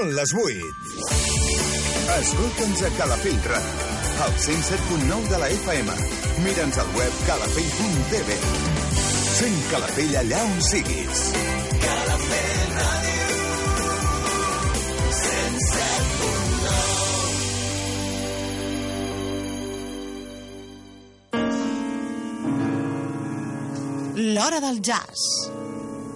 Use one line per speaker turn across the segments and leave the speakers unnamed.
Són les 8. Escolta'ns a Calafell Ràdio, al 107.9 de la FM. Mira'ns al web calafell.tv. Sent Calafell allà on siguis. Calafell Ràdio. 107.9
L'Hora del Jazz.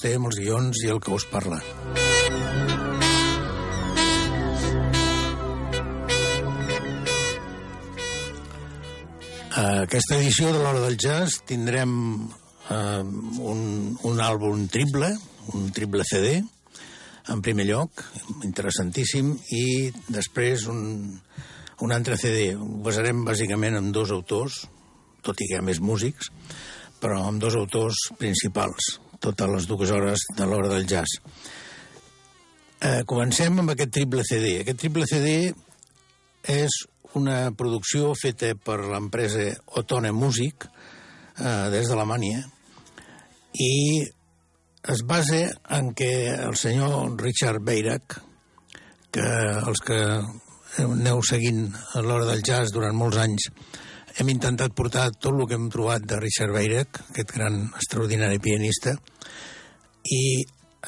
Robuster amb els guions i el que us parla. Aquesta edició de l'Hora del Jazz tindrem eh, un, un àlbum triple, un triple CD, en primer lloc, interessantíssim, i després un, un altre CD. Ho basarem bàsicament amb dos autors, tot i que hi ha més músics, però amb dos autors principals, totes les dues hores de l'hora del jazz. Eh, comencem amb aquest triple CD. Aquest triple CD és una producció feta per l'empresa Otone Music eh, des d'Alemanya i es basa en que el senyor Richard Beirach, que els que aneu seguint a l'hora del jazz durant molts anys, hem intentat portar tot el que hem trobat de Richard Beirach, aquest gran extraordinari pianista, i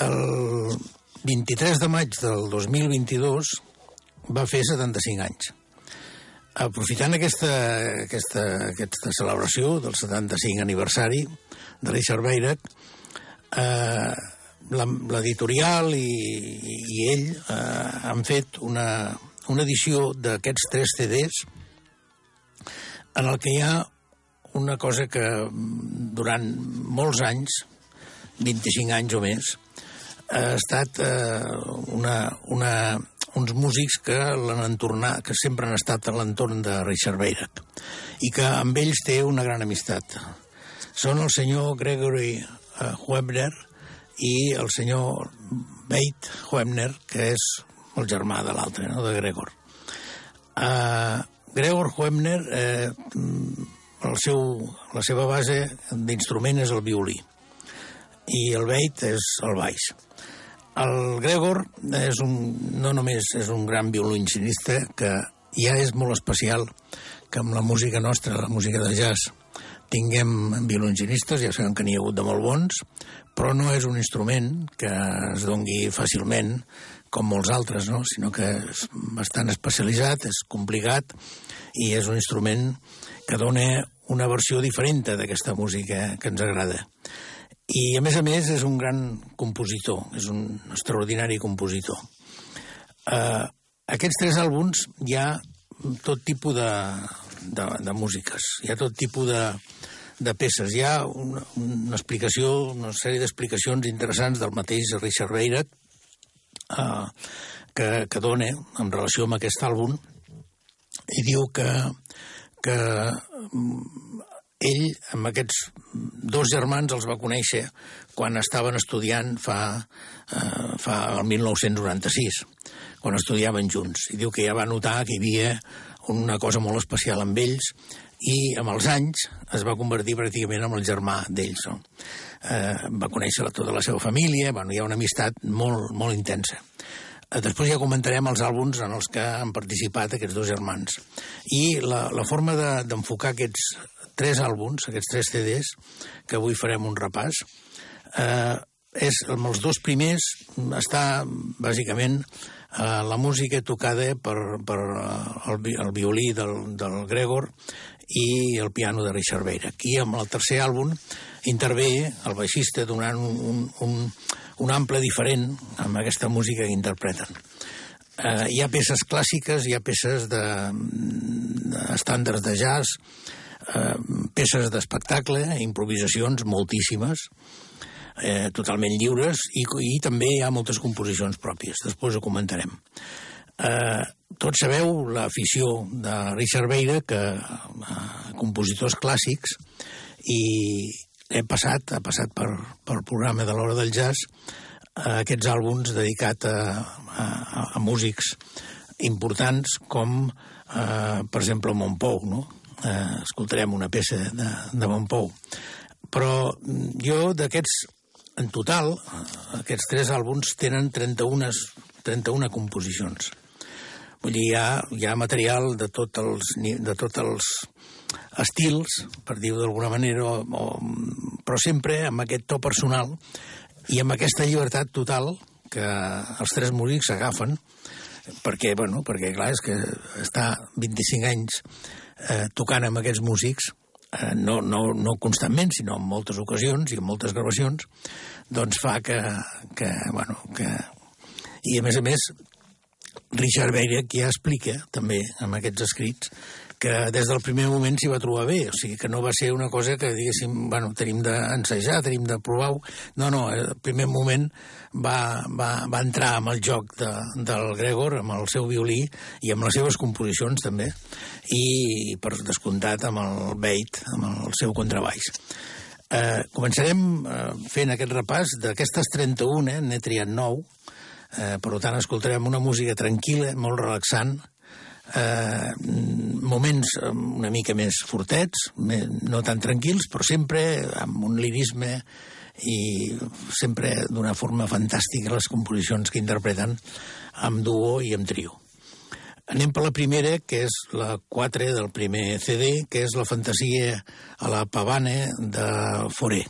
el 23 de maig del 2022 va fer 75 anys. Aprofitant aquesta, aquesta, aquesta celebració del 75 aniversari de Richard Beirach, eh, l'editorial i, i ell eh, han fet una, una edició d'aquests tres CDs en el que hi ha una cosa que durant molts anys, 25 anys o més, ha estat eh, una, una, uns músics que l'han entornat, que sempre han estat a l'entorn de Richard Beirach i que amb ells té una gran amistat. Són el senyor Gregory uh, Huebner i el senyor Beit Huebner, que és el germà de l'altre, no? de Gregor. Uh, Gregor Huebner, eh, el seu, la seva base d'instrument és el violí i el Beit és el baix. El Gregor és un, no només és un gran violoncista, que ja és molt especial que amb la música nostra, la música de jazz, tinguem violoncinistes, ja sabem que n'hi ha hagut de molt bons, però no és un instrument que es dongui fàcilment com molts altres, no? sinó que és bastant especialitzat, és complicat i és un instrument que dona una versió diferent d'aquesta música que ens agrada. I, a més a més, és un gran compositor, és un extraordinari compositor. Uh, aquests tres àlbums hi ha tot tipus de, de, de músiques, hi ha tot tipus de, de peces. Hi ha una, una explicació, una sèrie d'explicacions interessants del mateix Richard Beirach uh, que, que dona en relació amb aquest àlbum i diu que, que ell, amb aquests dos germans, els va conèixer quan estaven estudiant fa, eh, fa el 1996, quan estudiaven junts. I diu que ja va notar que hi havia una cosa molt especial amb ells i amb els anys es va convertir pràcticament en el germà d'ells. No? Eh, va conèixer tota la seva família, bueno, hi ha una amistat molt, molt intensa. Eh, després ja comentarem els àlbums en els que han participat aquests dos germans. I la, la forma d'enfocar de, aquests tres àlbums, aquests tres CDs, que avui farem un repàs, eh, és, amb els dos primers està bàsicament eh, la música tocada per, per eh, el, el violí del, del Gregor i el piano de Richard Beira. Aquí, amb el tercer àlbum, intervé el baixista donant un, un, un, un ample diferent amb aquesta música que interpreten. Eh, hi ha peces clàssiques, hi ha peces de, de estàndards de jazz, eh, peces d'espectacle, improvisacions moltíssimes, eh, totalment lliures, i, i també hi ha moltes composicions pròpies. Després ho comentarem. Eh, tots sabeu l'afició de Richard Beira, que eh, compositors clàssics, i he passat, ha passat per, per programa de l'Hora del Jazz, eh, aquests àlbums dedicats a, a, a músics importants com, eh, per exemple, Montpou, no? Eh, escoltarem una peça de, de Montpou. Però jo d'aquests, en total, aquests tres àlbums tenen 31, 31 composicions. Vull dir, hi ha, hi ha material de, tot els, de tots els estils, per dir-ho d'alguna manera, o, o, però sempre amb aquest to personal i amb aquesta llibertat total que els tres músics agafen, perquè, bueno, perquè clar, és que està 25 anys eh, tocant amb aquests músics, eh, no, no, no constantment, sinó en moltes ocasions i en moltes gravacions, doncs fa que, que, bueno, que... I a més a més, Richard Beirek ja explica, també, amb aquests escrits, que des del primer moment s'hi va trobar bé, o sigui que no va ser una cosa que diguéssim, bueno, tenim d'ensejar, tenim de provar-ho, no, no, el primer moment va, va, va entrar amb el joc de, del Gregor, amb el seu violí i amb les seves composicions també, i per descomptat amb el Beit, amb el seu contrabaix. Eh, començarem eh, fent aquest repàs d'aquestes 31, eh, n'he triat 9, Eh, per tant, escoltarem una música tranquil·la, molt relaxant, eh, moments una mica més fortets, no tan tranquils, però sempre amb un lirisme i sempre d'una forma fantàstica les composicions que interpreten amb duo i amb trio. Anem per la primera, que és la 4 del primer CD, que és la fantasia a la pavane de Foré.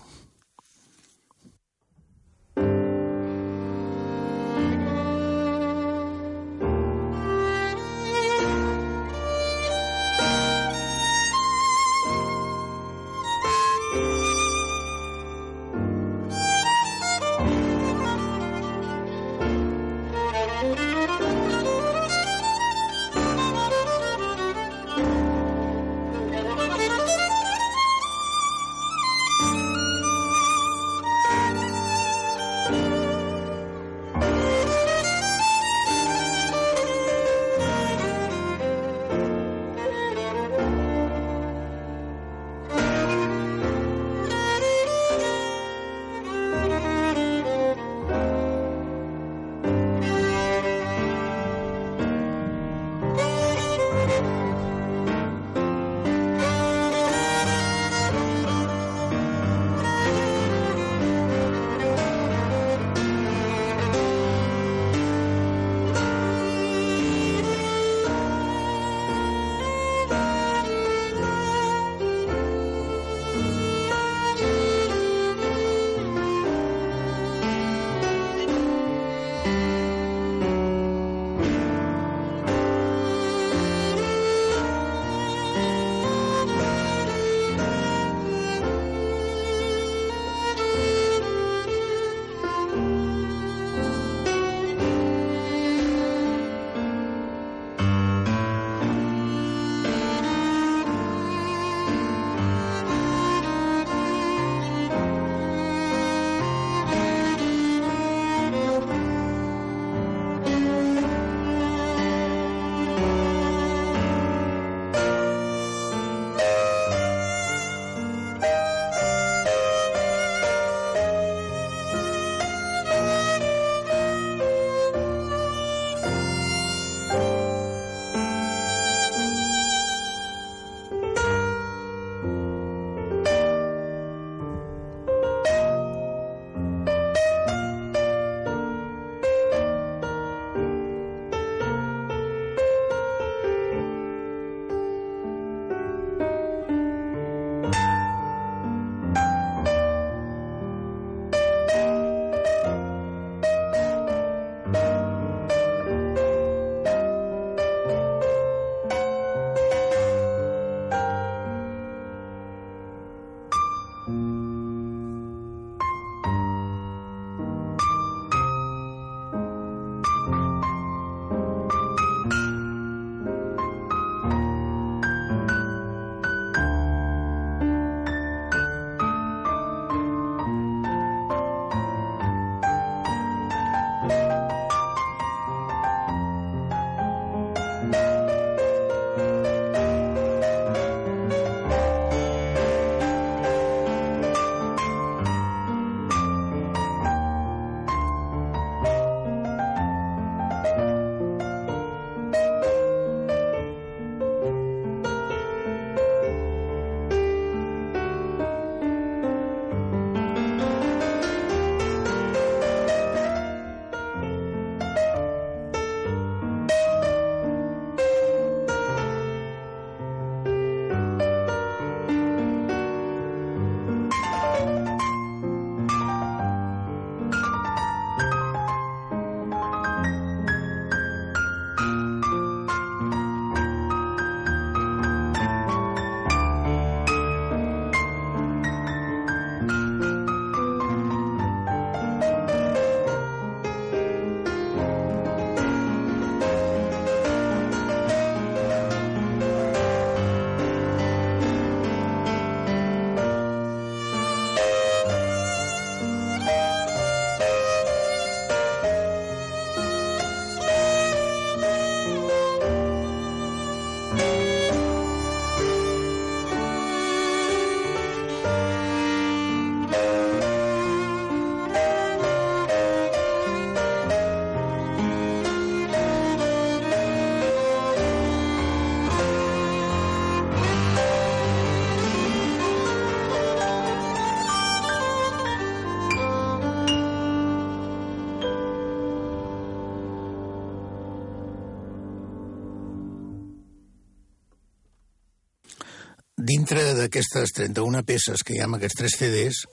D'aquestes 31 peces que hi ha en aquests tres CDs,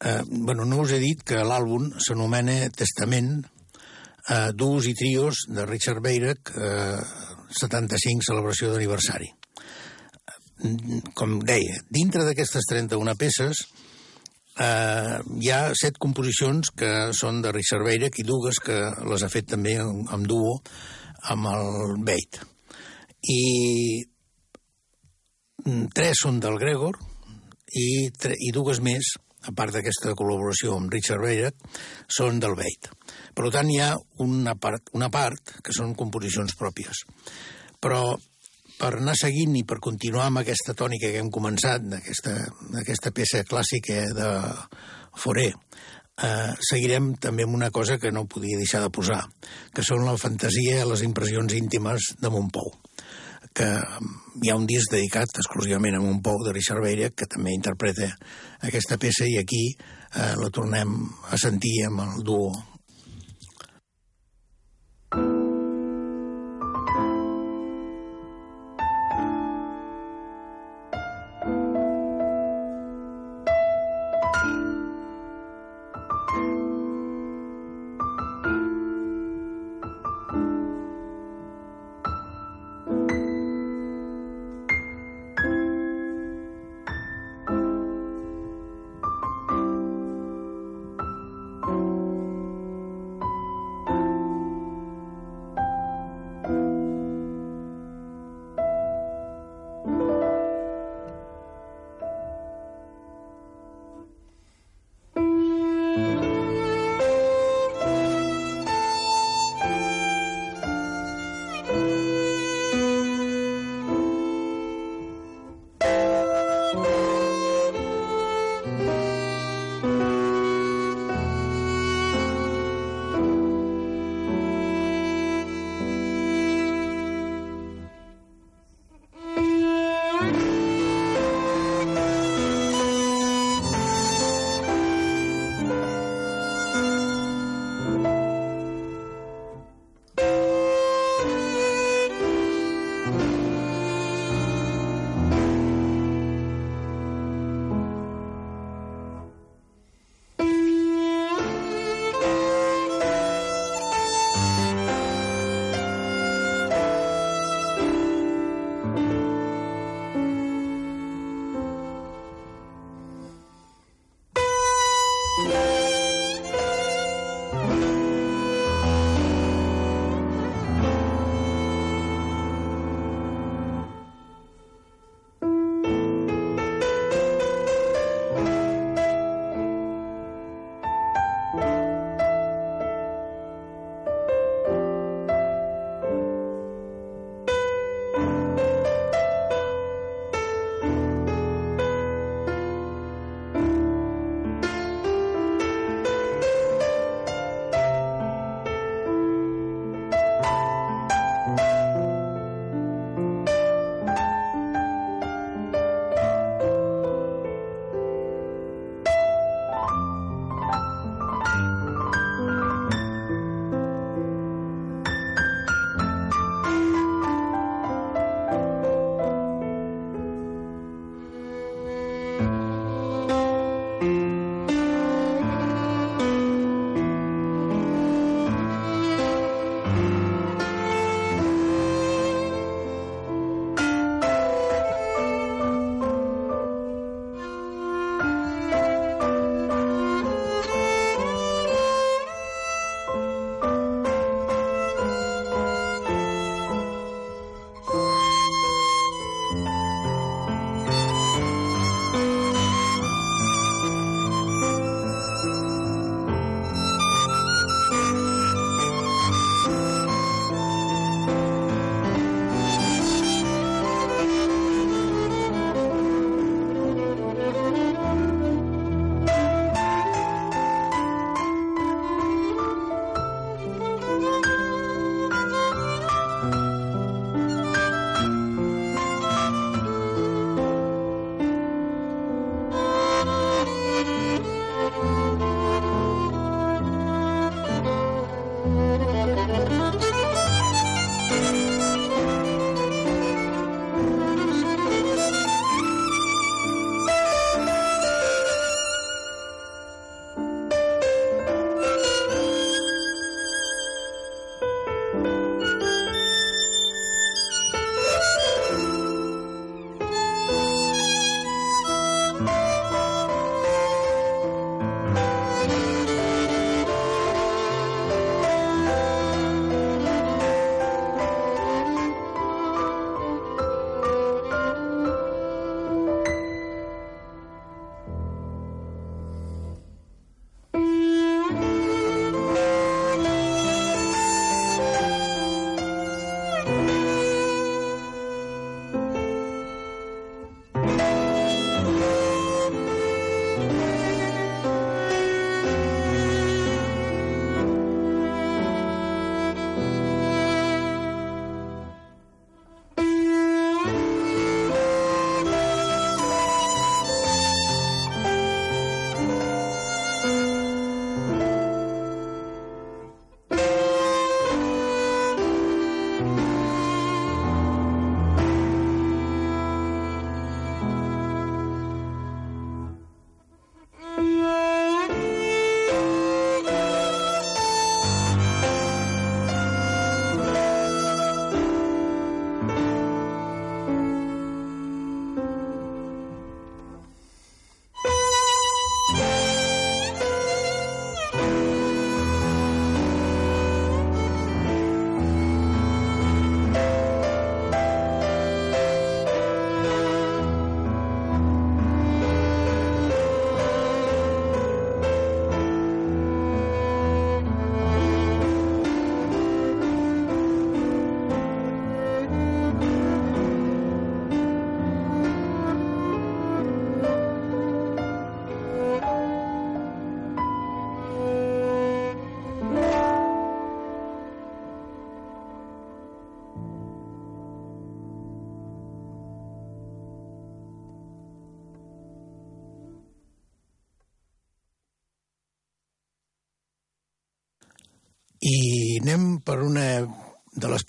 eh, bueno, no us he dit que l'àlbum s'anomena Testament, eh, duos i trios de Richard Beirach, eh, 75 celebració d'aniversari. Com deia, dintre d'aquestes 31 peces eh, hi ha set composicions que són de Richard Beirach i dues que les ha fet també en, en duo amb el Beit. I tres són del Gregor i, i dues més, a part d'aquesta col·laboració amb Richard Beirach, són del Beit. Per tant, hi ha una part, una part que són composicions pròpies. Però per anar seguint i per continuar amb aquesta tònica que hem començat, d'aquesta peça clàssica de Foré, eh, seguirem també amb una cosa que no podia deixar de posar, que són la fantasia i les impressions íntimes de Montpou que hi ha un disc dedicat exclusivament a Montpou de Richard Beirach que també interpreta aquesta peça i aquí eh, la tornem a sentir amb el duo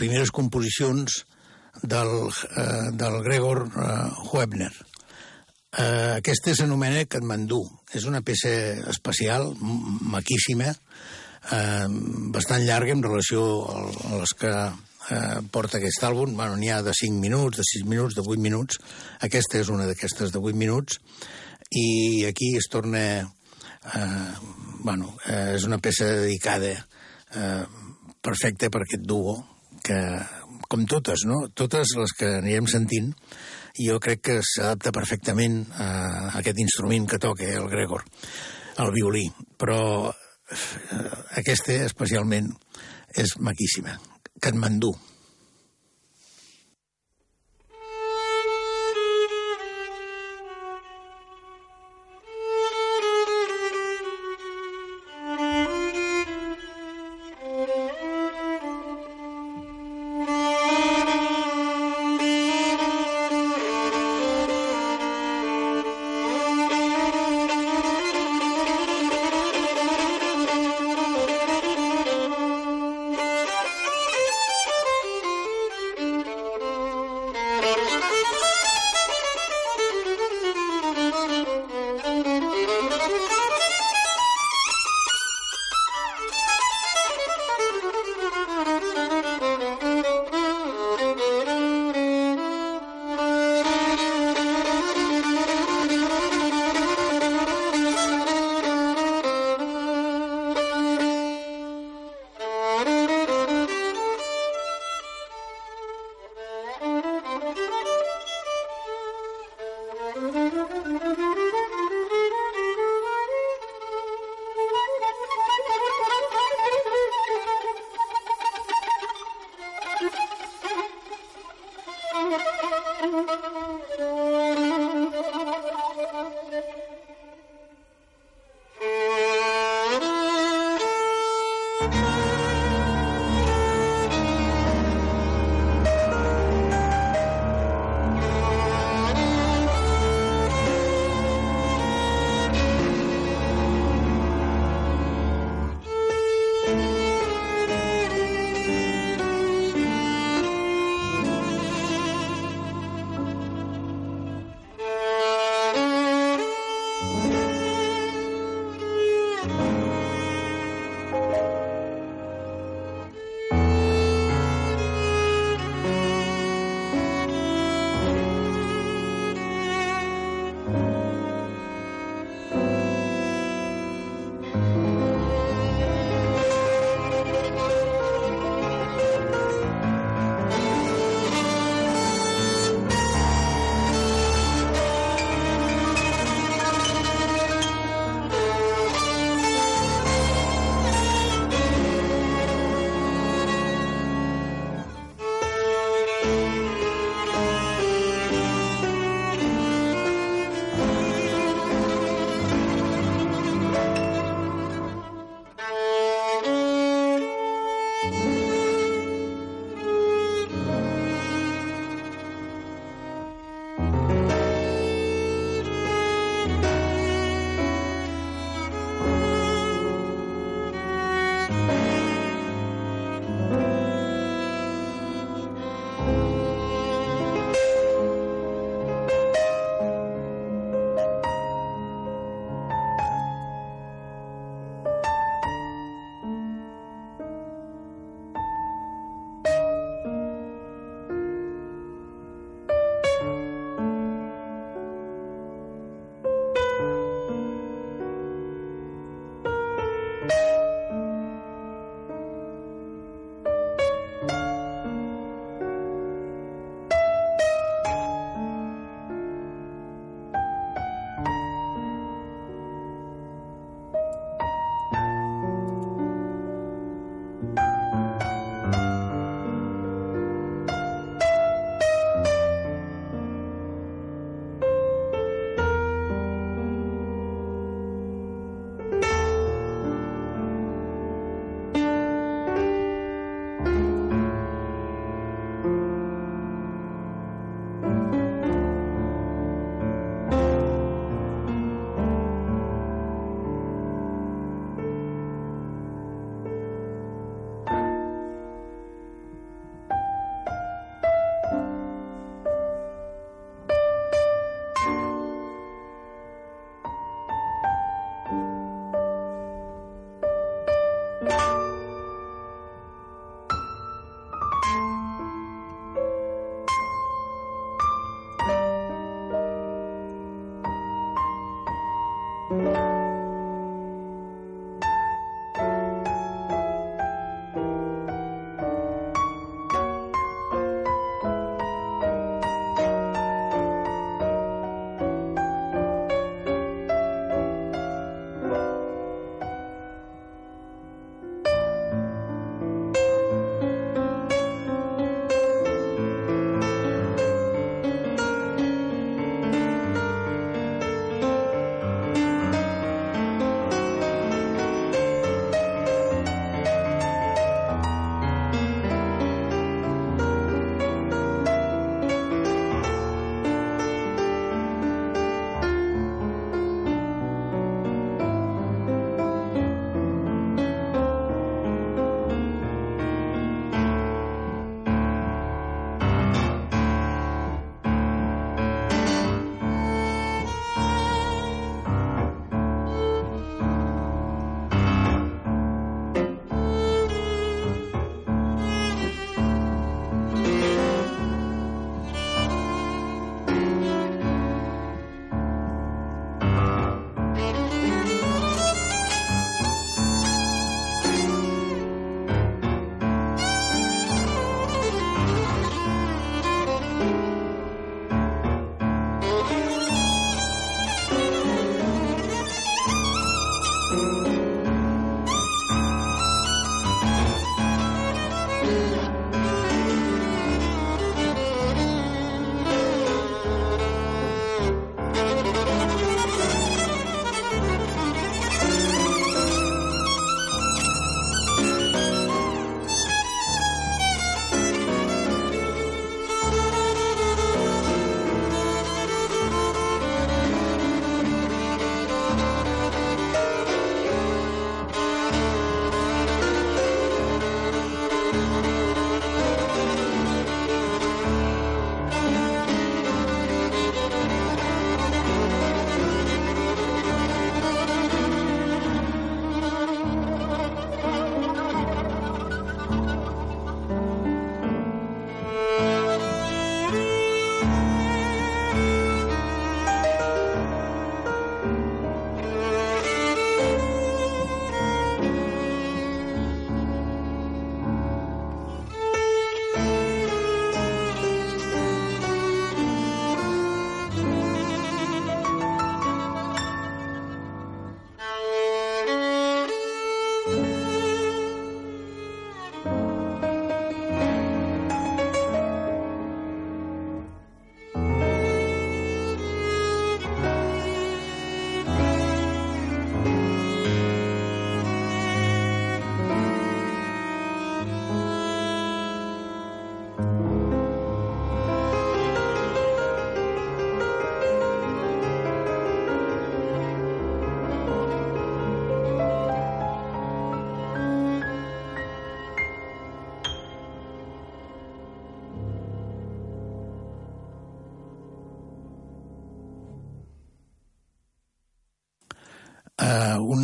primeres composicions del, uh, del Gregor uh, Huebner. Uh, aquesta s'anomena Katmandú. És una peça especial, maquíssima, uh, bastant llarga en relació a les que uh, porta aquest àlbum. Bueno, N'hi ha de 5 minuts, de 6 minuts, de 8 minuts. Aquesta és una d'aquestes de 8 minuts. I aquí es torna... Uh, bueno, uh, és una peça dedicada uh, perfecta per aquest duo, que, com totes, no? Totes les que anirem sentint, jo crec que s'adapta perfectament a aquest instrument que toca, el Gregor, el violí. Però eh, aquesta, especialment, és maquíssima. Katmandú.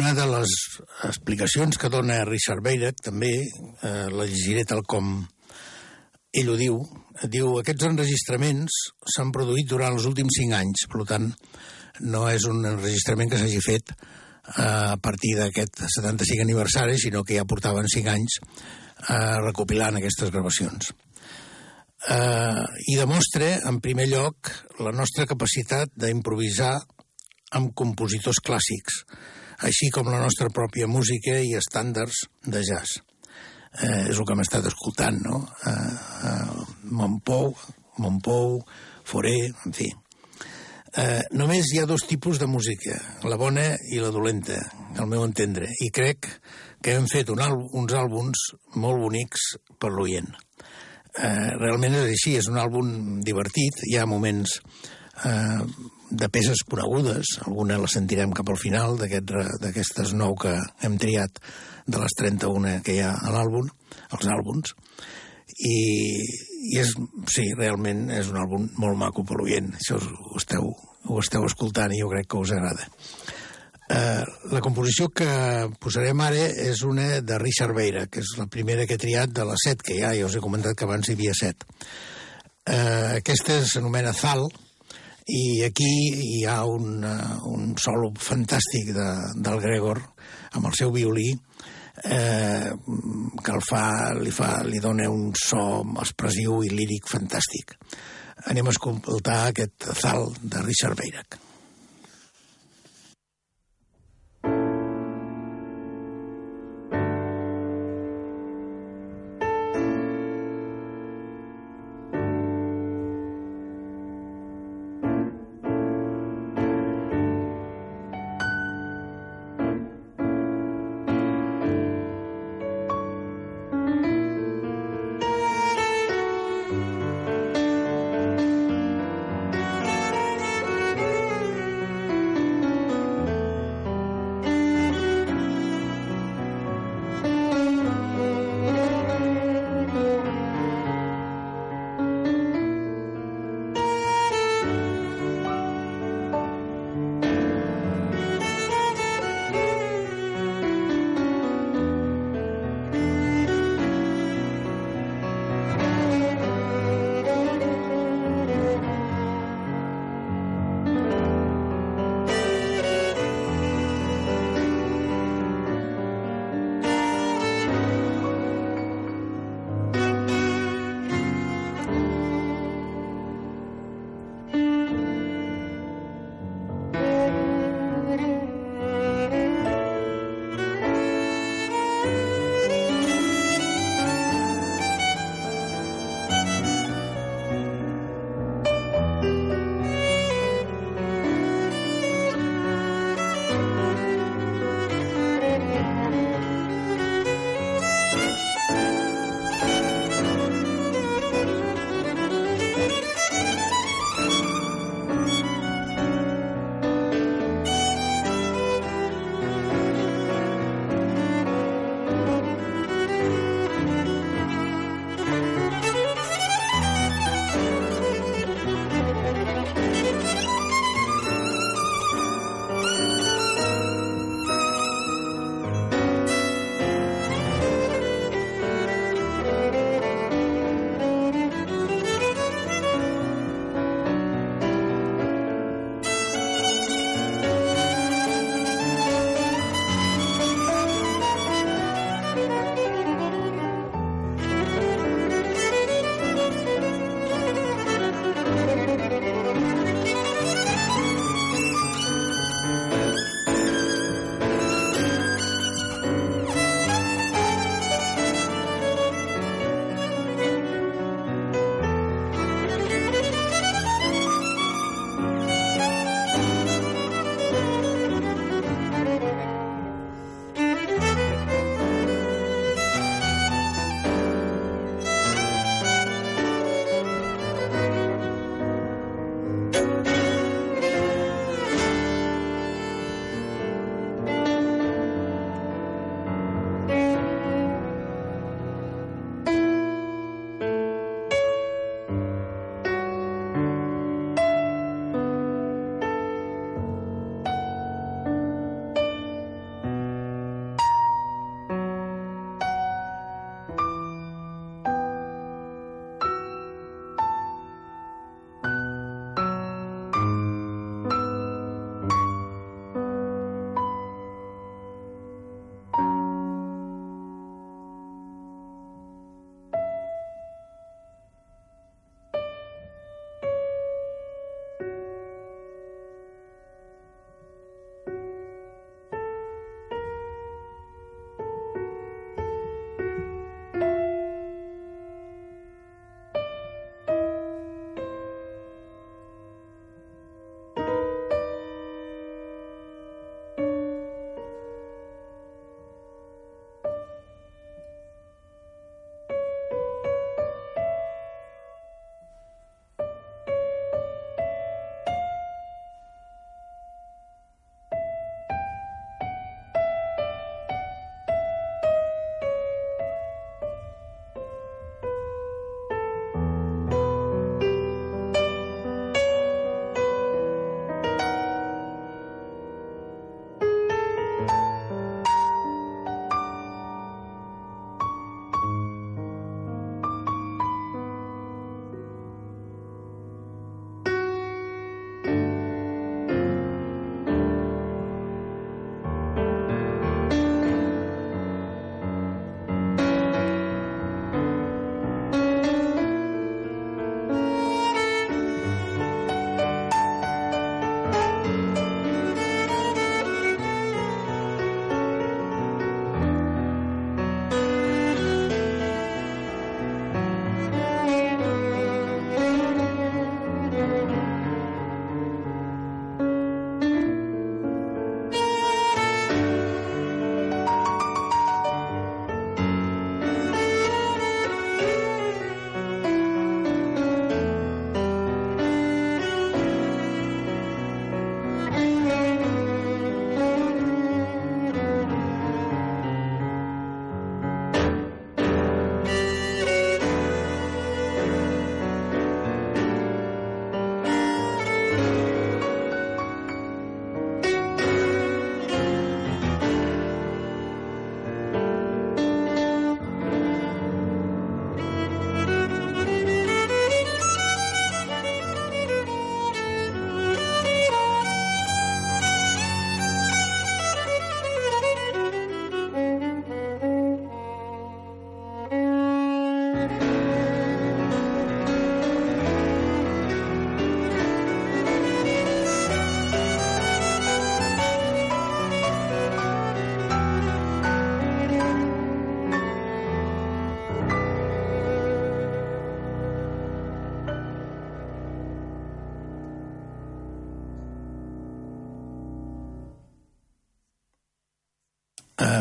Una de les explicacions que dona Richard Beirach, també, uh, la llegiré tal com ell ho diu, diu aquests enregistraments s'han produït durant els últims cinc anys, per tant, no és un enregistrament que s'hagi fet uh, a partir d'aquest 75 aniversari, sinó que ja portaven cinc anys uh, recopilant aquestes gravacions. Uh, I demostra, en primer lloc, la nostra capacitat d'improvisar amb compositors clàssics, així com la nostra pròpia música i estàndards de jazz. Eh, és el que hem estat escoltant, no? Eh, eh, Montpou, Montpou, Foré, en fi. Eh, només hi ha dos tipus de música, la bona i la dolenta, al meu entendre, i crec que hem fet un uns àlbums molt bonics per l'oient. Eh, realment és així, és un àlbum divertit, hi ha moments eh, de peces conegudes, alguna la sentirem cap al final d'aquestes aquest, nou que hem triat de les 31 que hi ha a l'àlbum, els àlbums, i, i és, sí, realment és un àlbum molt maco per l'oient, això ho esteu, ho esteu escoltant i jo crec que us agrada. Uh, la composició que posarem ara és una de Richard Beira, que és la primera que he triat de les set que hi ha, ja us he comentat que abans hi havia set. Uh, aquesta s'anomena Zal, i aquí hi ha un, un solo fantàstic de, del Gregor amb el seu violí eh, que el fa, li, fa, li dona un so expressiu i líric fantàstic. Anem a escoltar aquest zal de Richard Beirac.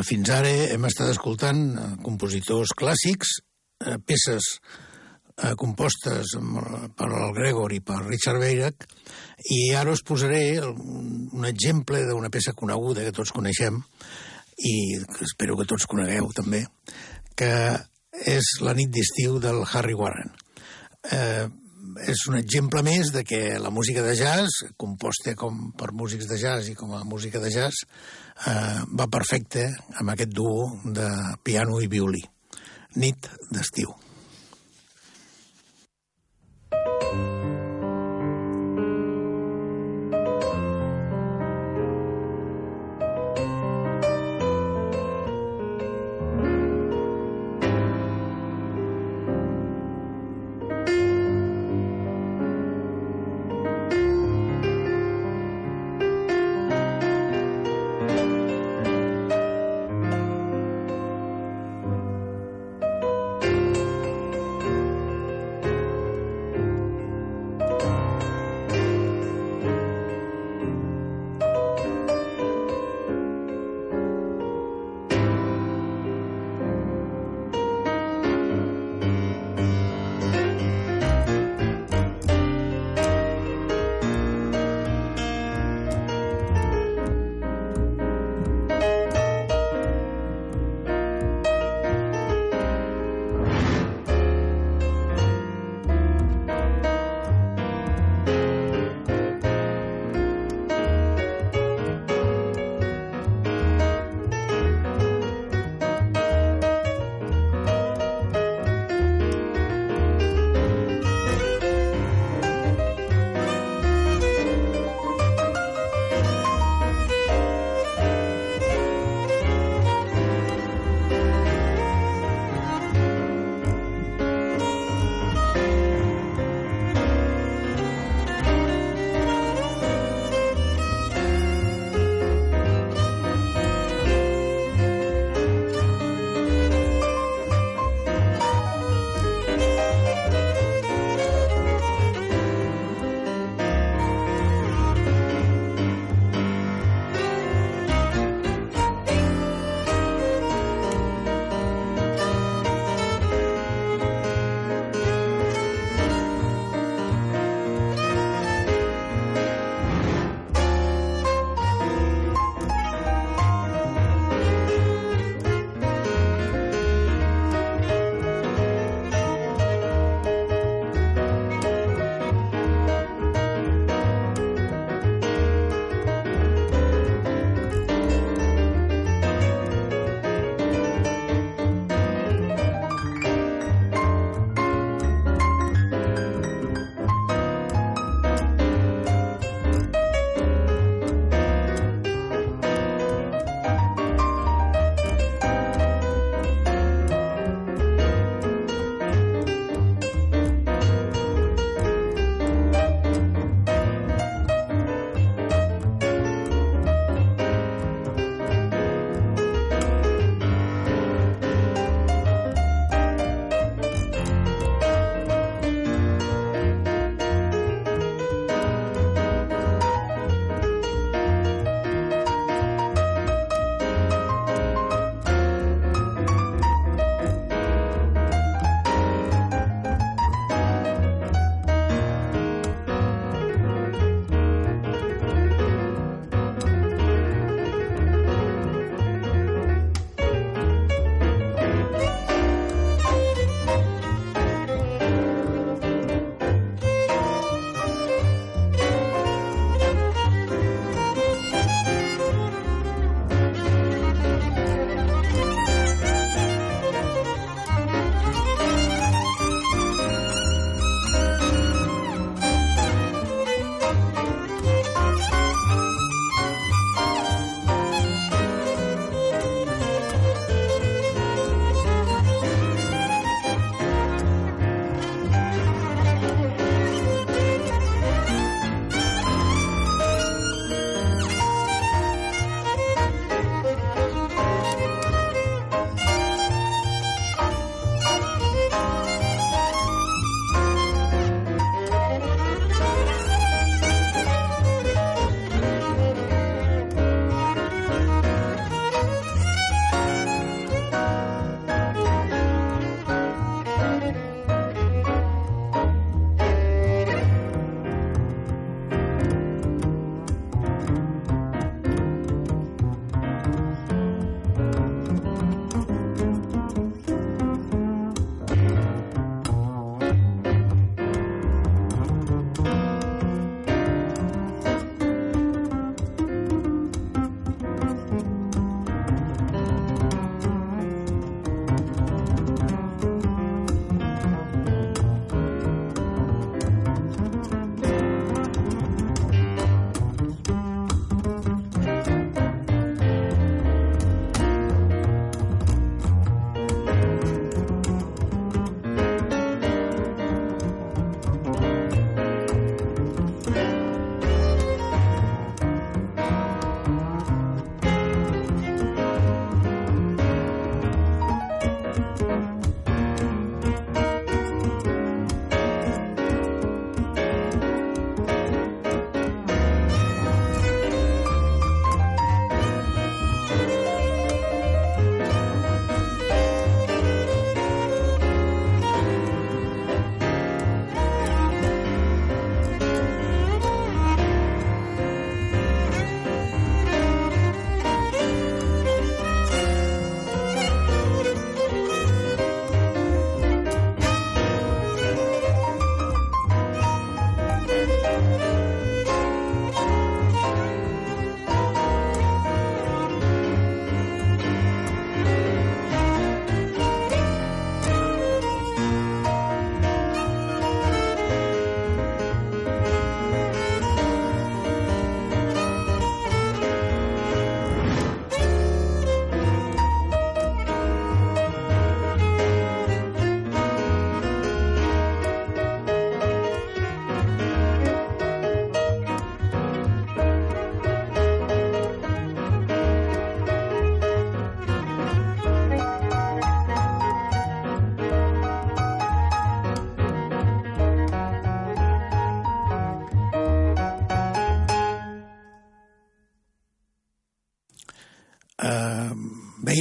Fins ara hem estat escoltant eh, compositors clàssics, eh, peces eh, compostes per el Gregor i per Richard Weyrack, i ara us posaré un exemple d'una peça coneguda que tots coneixem, i que espero que tots conegueu també, que és La nit d'estiu del Harry Warren. Eh, és un exemple més de que la música de jazz, composta com per músics de jazz i com a música de jazz, eh, va perfecte amb aquest duo de piano i violí. Nit d'estiu.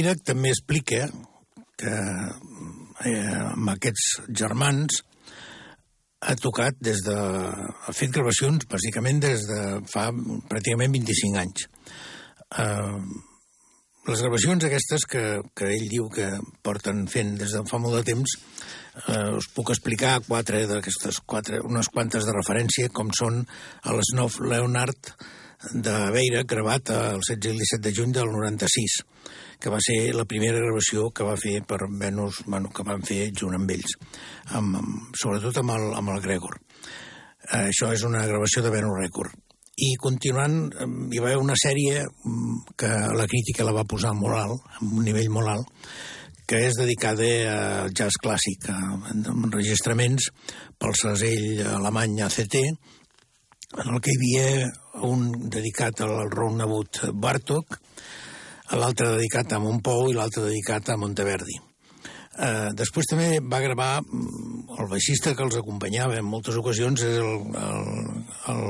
Beirac també explica que eh, amb aquests germans ha tocat des de... ha fet gravacions bàsicament des de fa pràcticament 25 anys. Eh, les gravacions aquestes que, que ell diu que porten fent des de fa molt de temps eh, us puc explicar quatre d'aquestes quatre, unes quantes de referència com són a l'Snof Leonard de Beira gravat el 16 i el 17 de juny del 96 que va ser la primera gravació que va fer per Venus, bueno, que van fer junt amb ells, amb, amb, sobretot amb el, amb el Gregor. Eh, això és una gravació de Venus Record. I continuant, hi va haver una sèrie mm, que la crítica la va posar molt alt, amb un nivell molt alt, que és dedicada al jazz clàssic, amb enregistraments pel segell alemany ACT, en el que hi havia un dedicat al Ron Nabut Bartok, l'altre dedicat a Montpou i l'altre dedicat a Monteverdi. Eh, després també va gravar mm, el baixista que els acompanyava en moltes ocasions és el, el, el,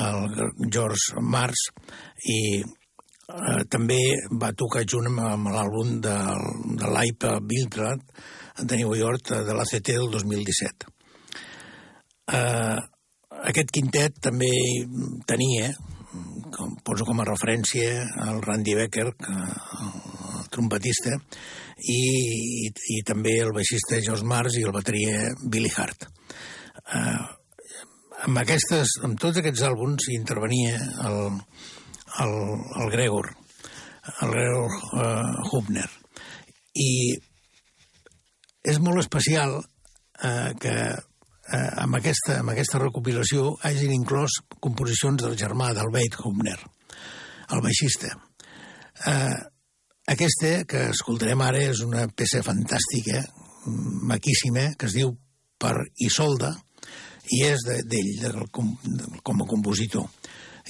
el George Mars i eh, també va tocar junt amb, l'àlbum de, de l'Aipa Bildrad de New York de l'ACT del 2017. Eh, aquest quintet també tenia, com, poso com a referència, el Randy Becker, que, el trompetista, i, i, i també el baixista George Mars i el bateria Billy Hart. Uh, amb, aquestes, amb tots aquests àlbums intervenia el, el, el Gregor, el Gregor uh, Hubner. I és molt especial uh, que eh, amb, aquesta, amb aquesta recopilació hagin inclòs composicions del germà del Beit Humner, el baixista. Eh, aquesta, que escoltarem ara, és una peça fantàstica, maquíssima, que es diu per Isolda, i és d'ell, de, com, com a compositor.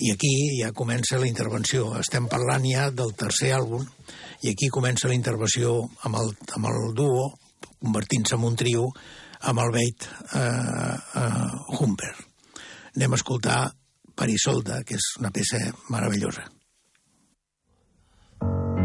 I aquí ja comença la intervenció. Estem parlant ja del tercer àlbum, i aquí comença la intervenció amb el, amb el duo, convertint-se en un trio, amb el Beit eh, eh, Humber. Anem a escoltar Parisolda, que és una peça meravellosa. Estem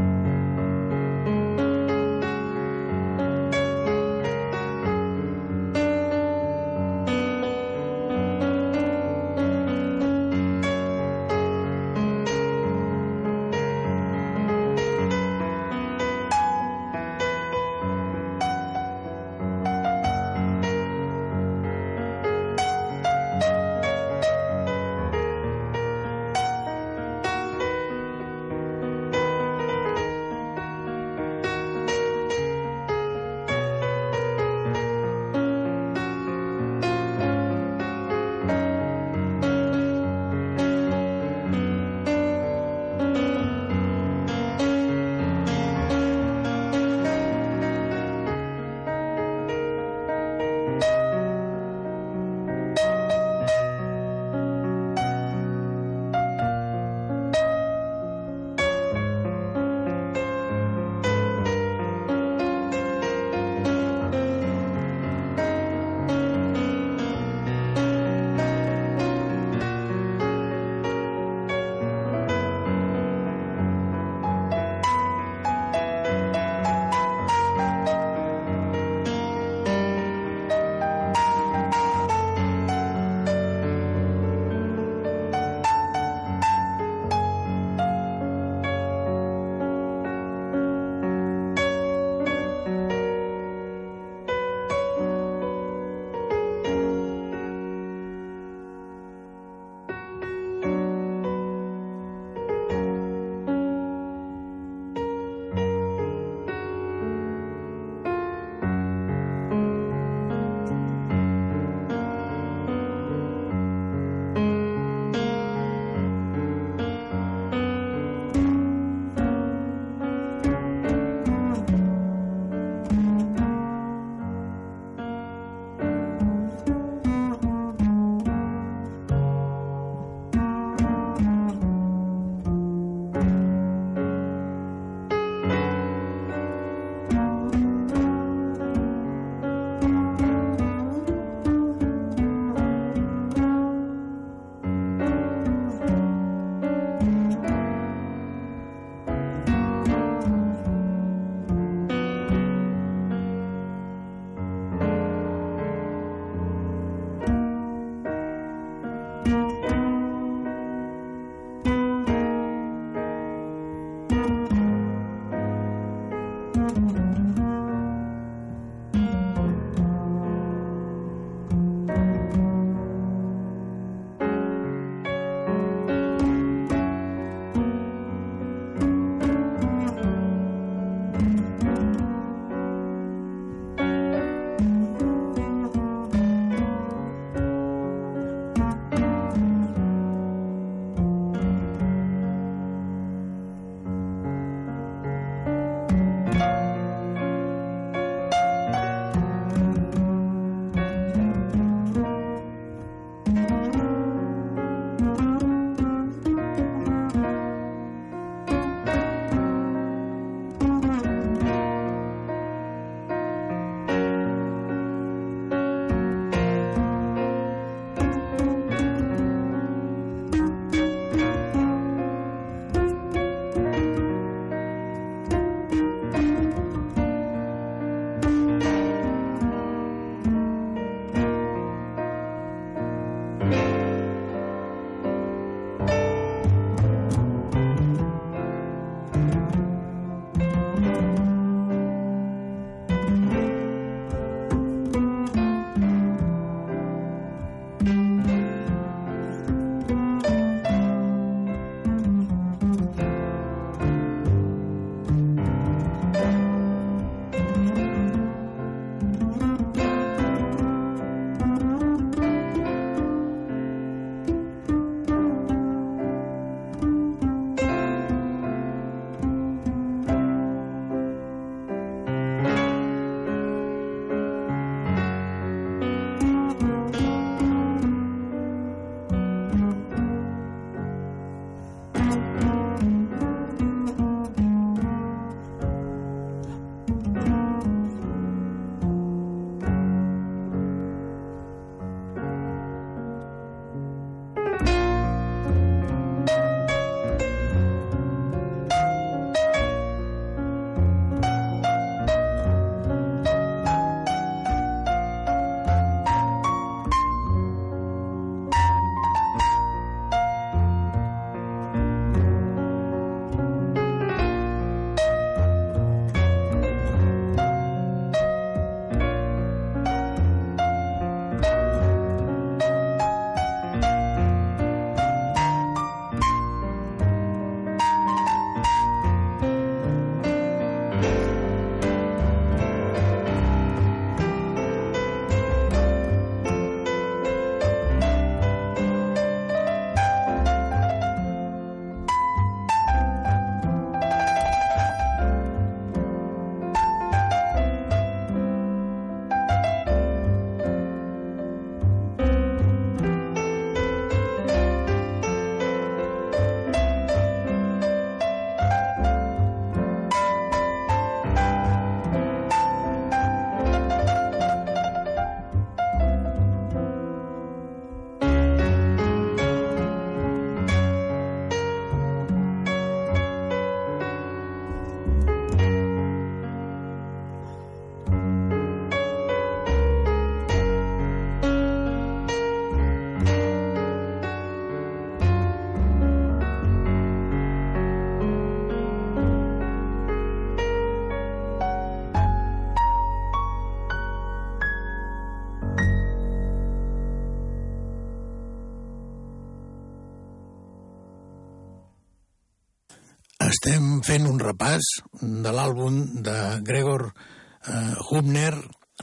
fent un repàs de l'àlbum de Gregor eh, Hubner,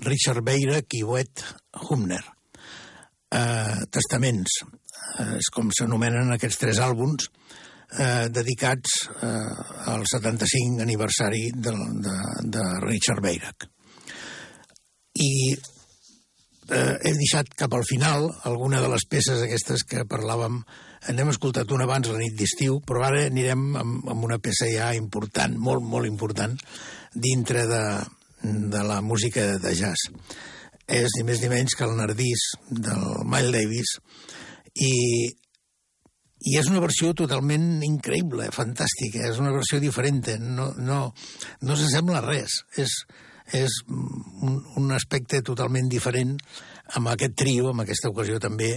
Richard Beirach i Wet Hubner. Eh, testaments, eh, és com s'anomenen aquests tres àlbums, eh, dedicats eh, al 75 aniversari de, de, de Richard Beirach. I eh, he deixat cap al final alguna de les peces aquestes que parlàvem n'hem escoltat una abans la nit d'estiu, però ara anirem amb, amb una peça ja important, molt, molt important, dintre de, de la música de jazz. És ni més ni menys que el Nardís del Miles Davis i, i és una versió totalment increïble, fantàstica, és una versió diferent, no, no, no s'assembla res, és, és un, un aspecte totalment diferent amb aquest trio, en aquesta ocasió també,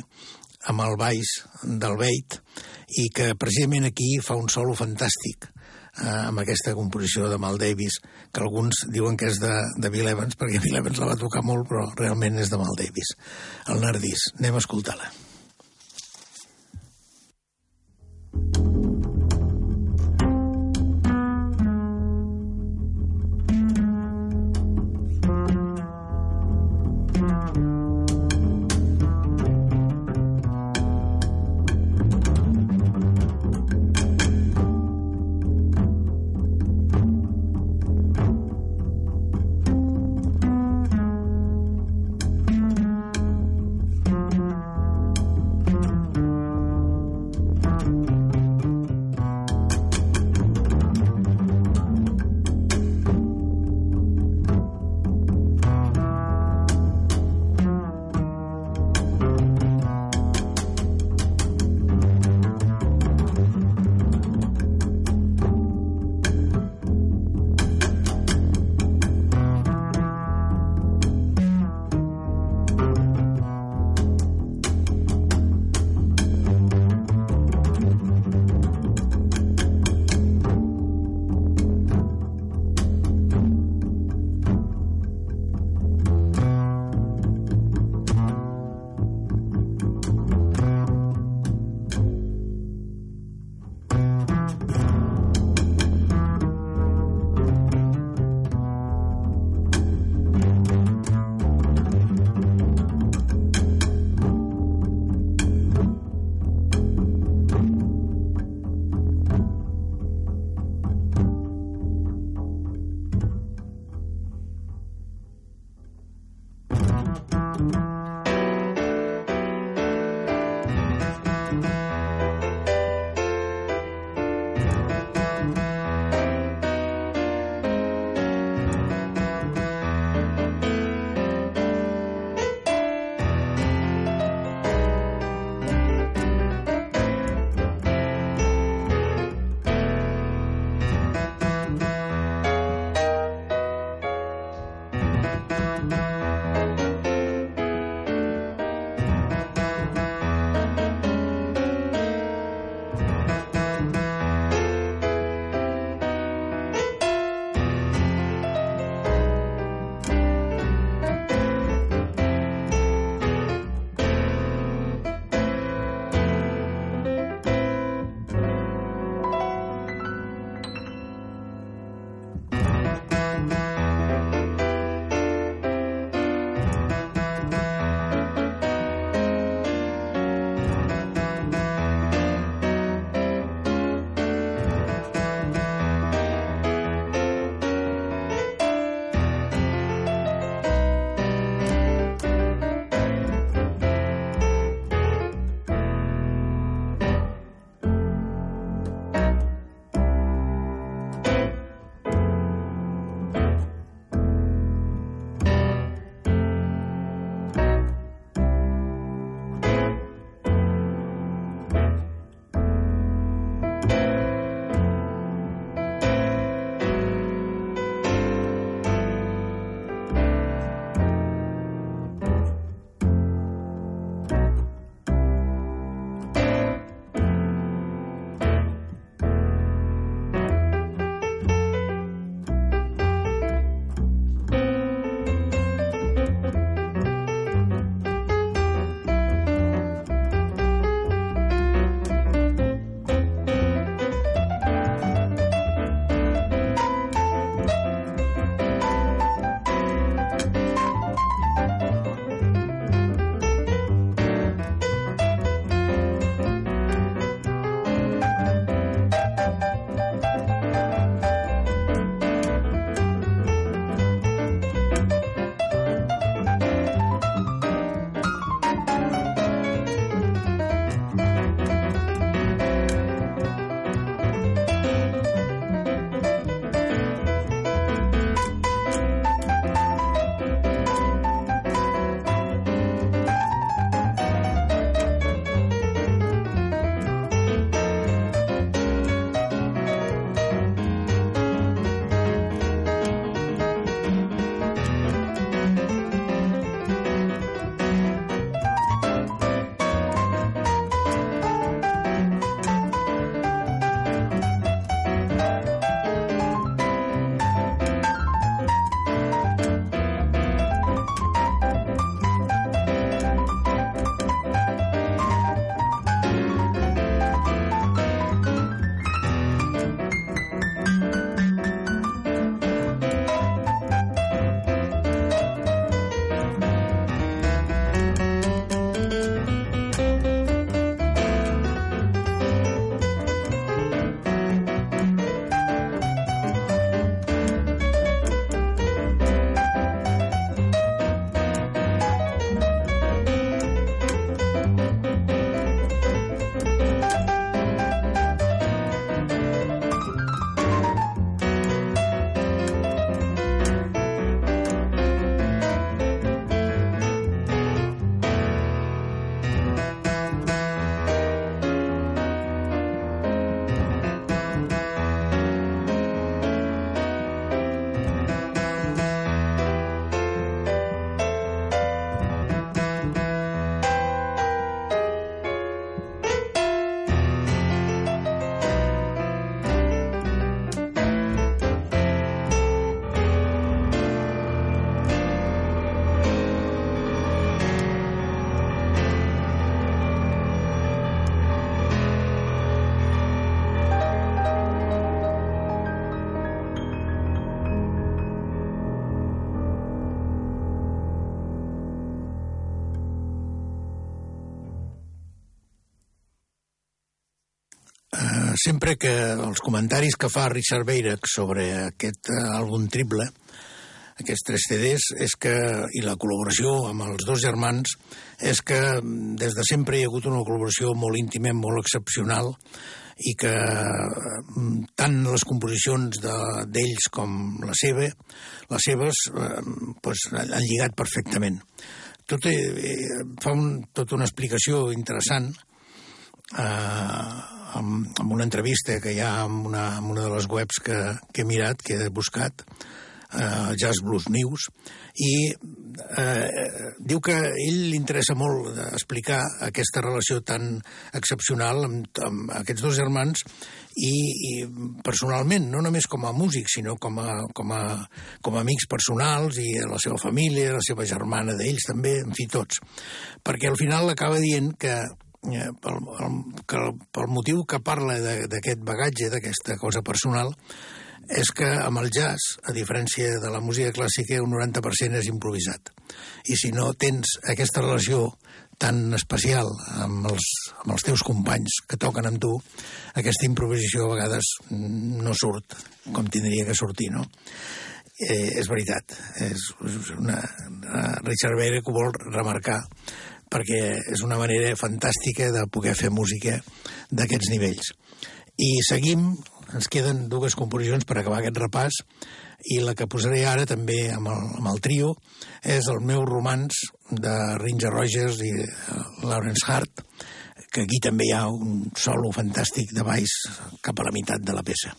amb el baix del Beit i que precisament aquí fa un solo fantàstic eh, amb aquesta composició de Mal Davis, que alguns diuen que és de, de Bill Evans, perquè Bill Evans la va tocar molt, però realment és de Mal Davis. El Nardís. Anem a escoltar-la. Sempre que els comentaris que fa Richard Beirach sobre aquest eh, àlbum triple, aquests tres CDs, és que, i la col·laboració amb els dos germans, és que mm, des de sempre hi ha hagut una col·laboració molt íntima, molt excepcional, i que mm, tant les composicions d'ells de, com la seva, les seves, eh, pues, han lligat perfectament. Tot eh, fa un, tota una explicació interessant eh, amb, amb una entrevista que hi ha en una, en una de les webs que, que he mirat, que he buscat, eh, Jazz Blues News, i eh, diu que a ell li interessa molt explicar aquesta relació tan excepcional amb, amb aquests dos germans i, i personalment, no només com a músic, sinó com a, com, a, com a amics personals i la seva família, la seva germana d'ells també, en fi, tots. Perquè al final acaba dient que eh, pel, el, que pel motiu que parla d'aquest bagatge, d'aquesta cosa personal, és que amb el jazz, a diferència de la música clàssica, un 90% és improvisat. I si no tens aquesta relació tan especial amb els, amb els teus companys que toquen amb tu, aquesta improvisació a vegades no surt com tindria que sortir, no? Eh, és veritat, és, és una, Richard Beire que vol remarcar perquè és una manera fantàstica de poder fer música d'aquests nivells. I seguim ens queden dues composicions per acabar aquest repàs i la que posaré ara també amb el, amb el trio és el meu romans de Ringer Rogers i uh, Lawrence Hart que aquí també hi ha un solo fantàstic de baix cap a la meitat de la peça.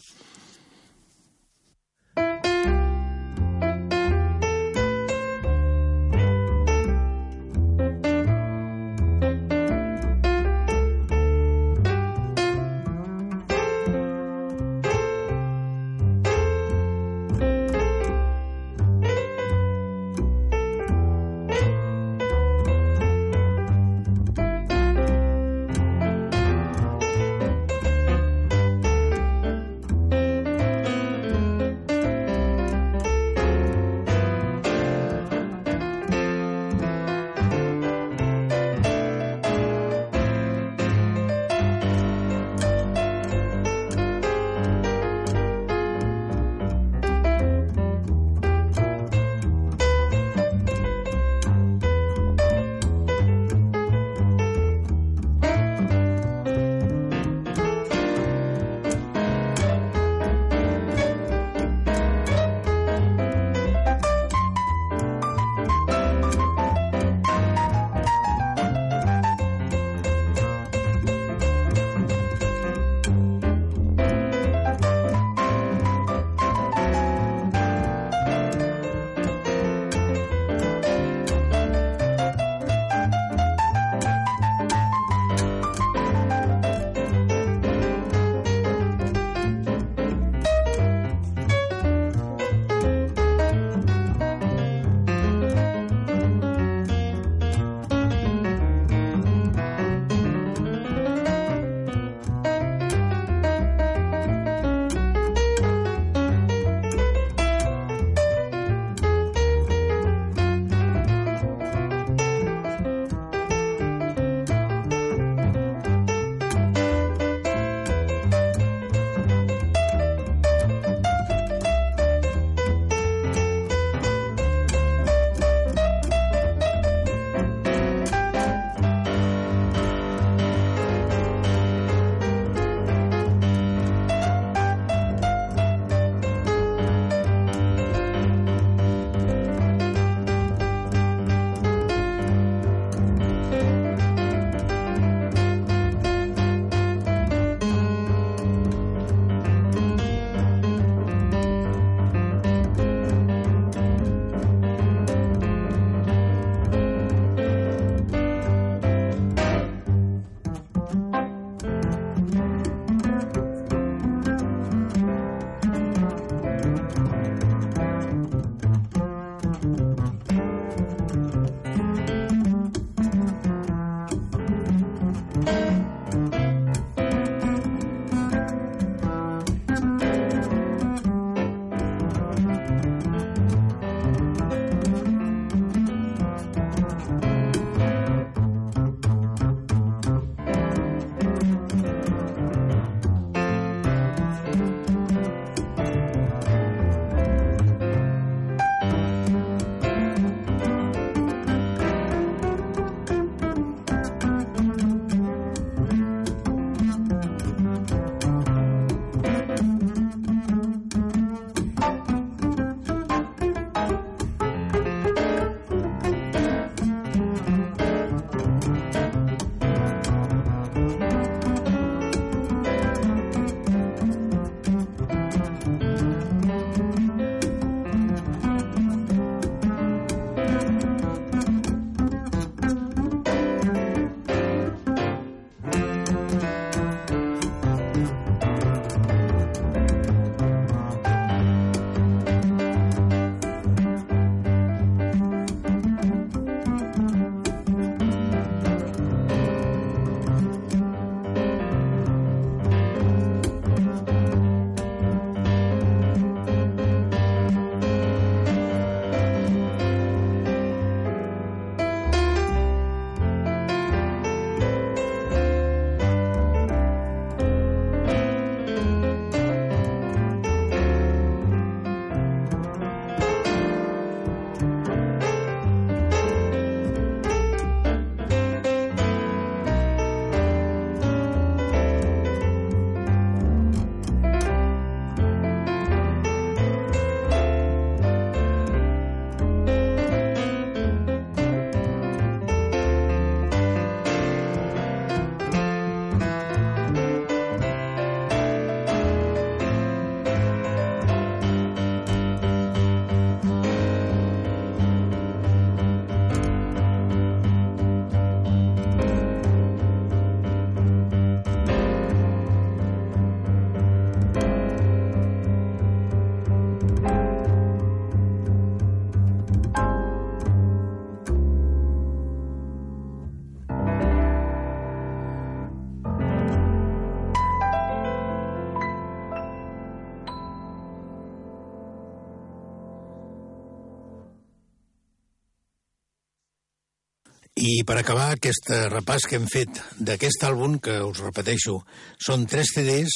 I per acabar aquest repàs que hem fet d'aquest àlbum, que us repeteixo, són tres CDs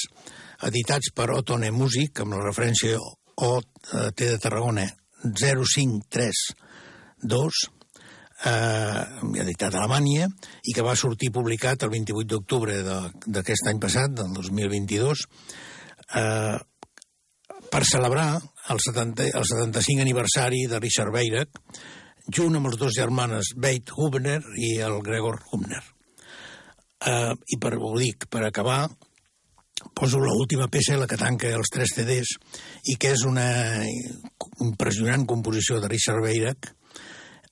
editats per Otone Music, amb la referència O eh, de Tarragona 0532, eh, editat a Alemanya, i que va sortir publicat el 28 d'octubre d'aquest any passat, del 2022, eh, per celebrar el, 70, el 75 aniversari de Richard Weirach, junt amb els dos germanes Beit Hubner i el Gregor Hubner. Uh, I per, ho dic, per acabar, poso l'última peça, la que tanca els tres CDs, i que és una impressionant composició de Richard Weirach,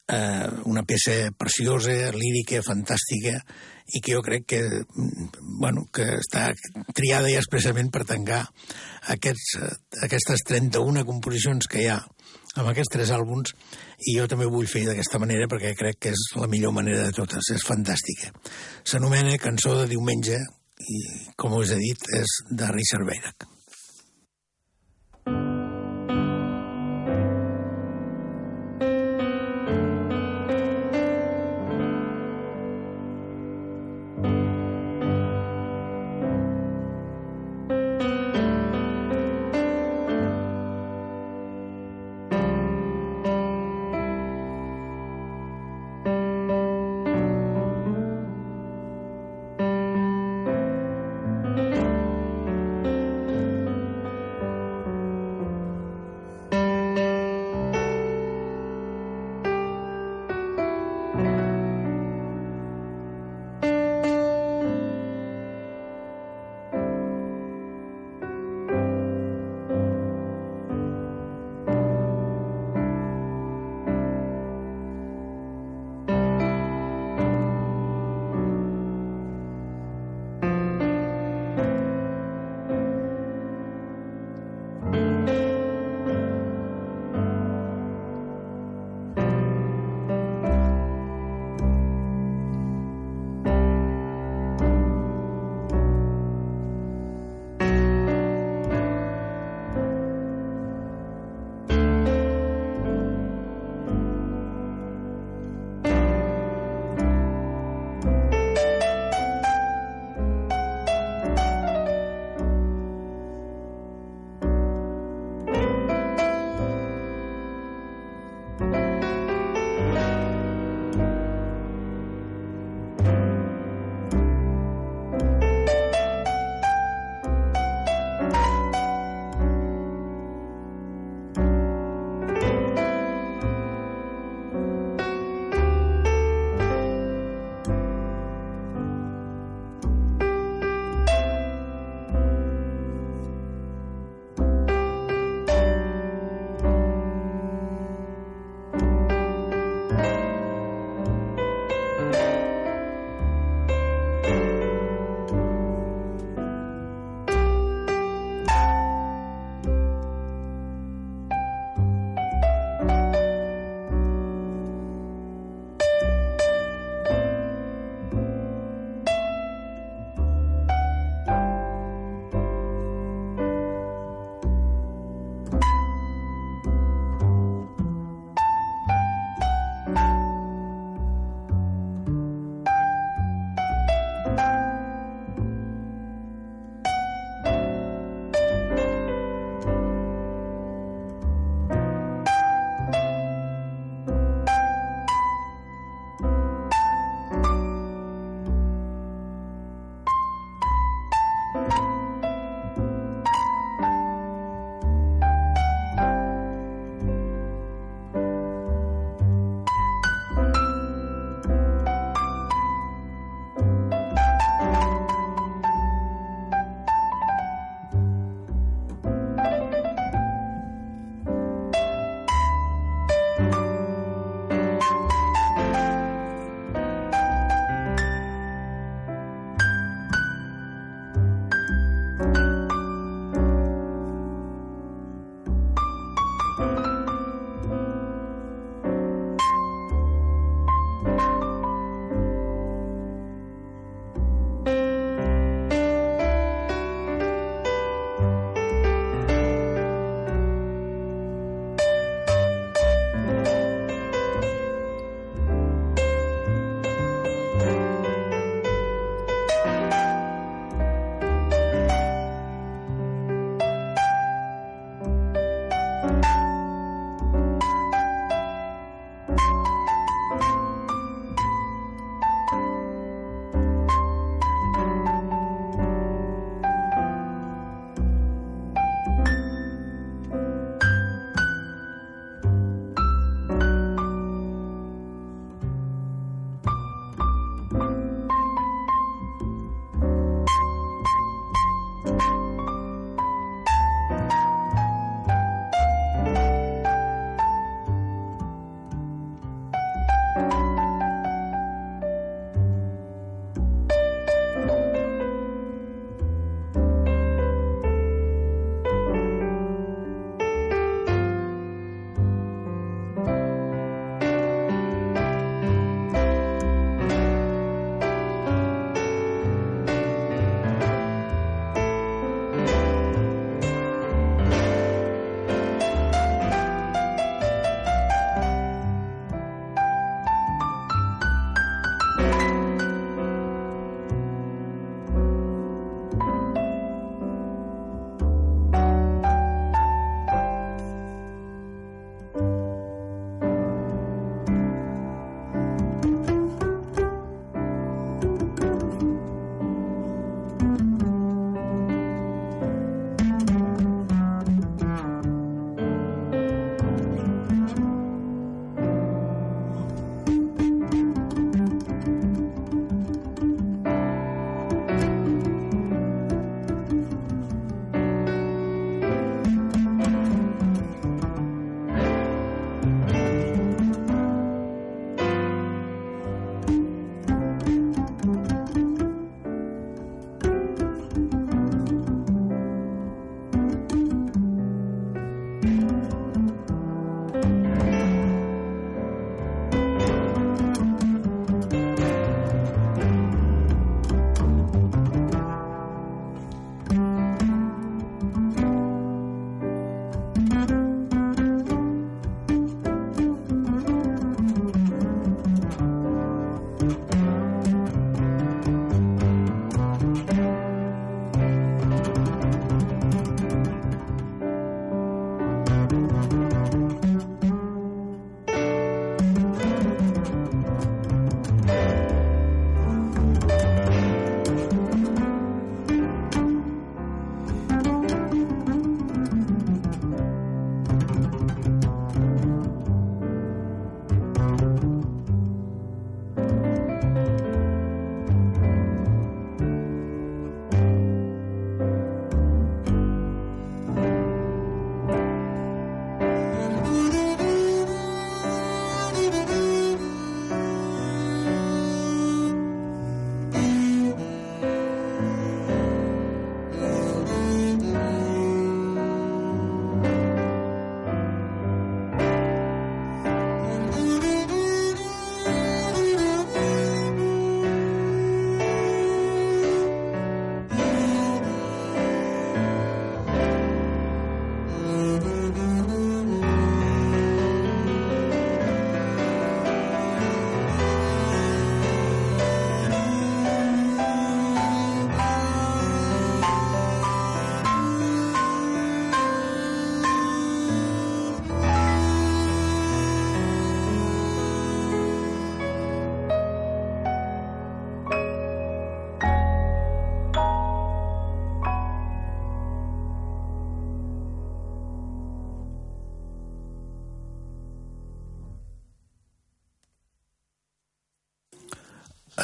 eh, una peça preciosa, lírica, fantàstica, i que jo crec que, bueno, que està triada ja expressament per tancar aquests, aquestes 31 composicions que hi ha amb aquests tres àlbums i jo també ho vull fer d'aquesta manera perquè crec que és la millor manera de totes, és fantàstica. S'anomena Cançó de diumenge i, com us he dit, és de Richard Weirach.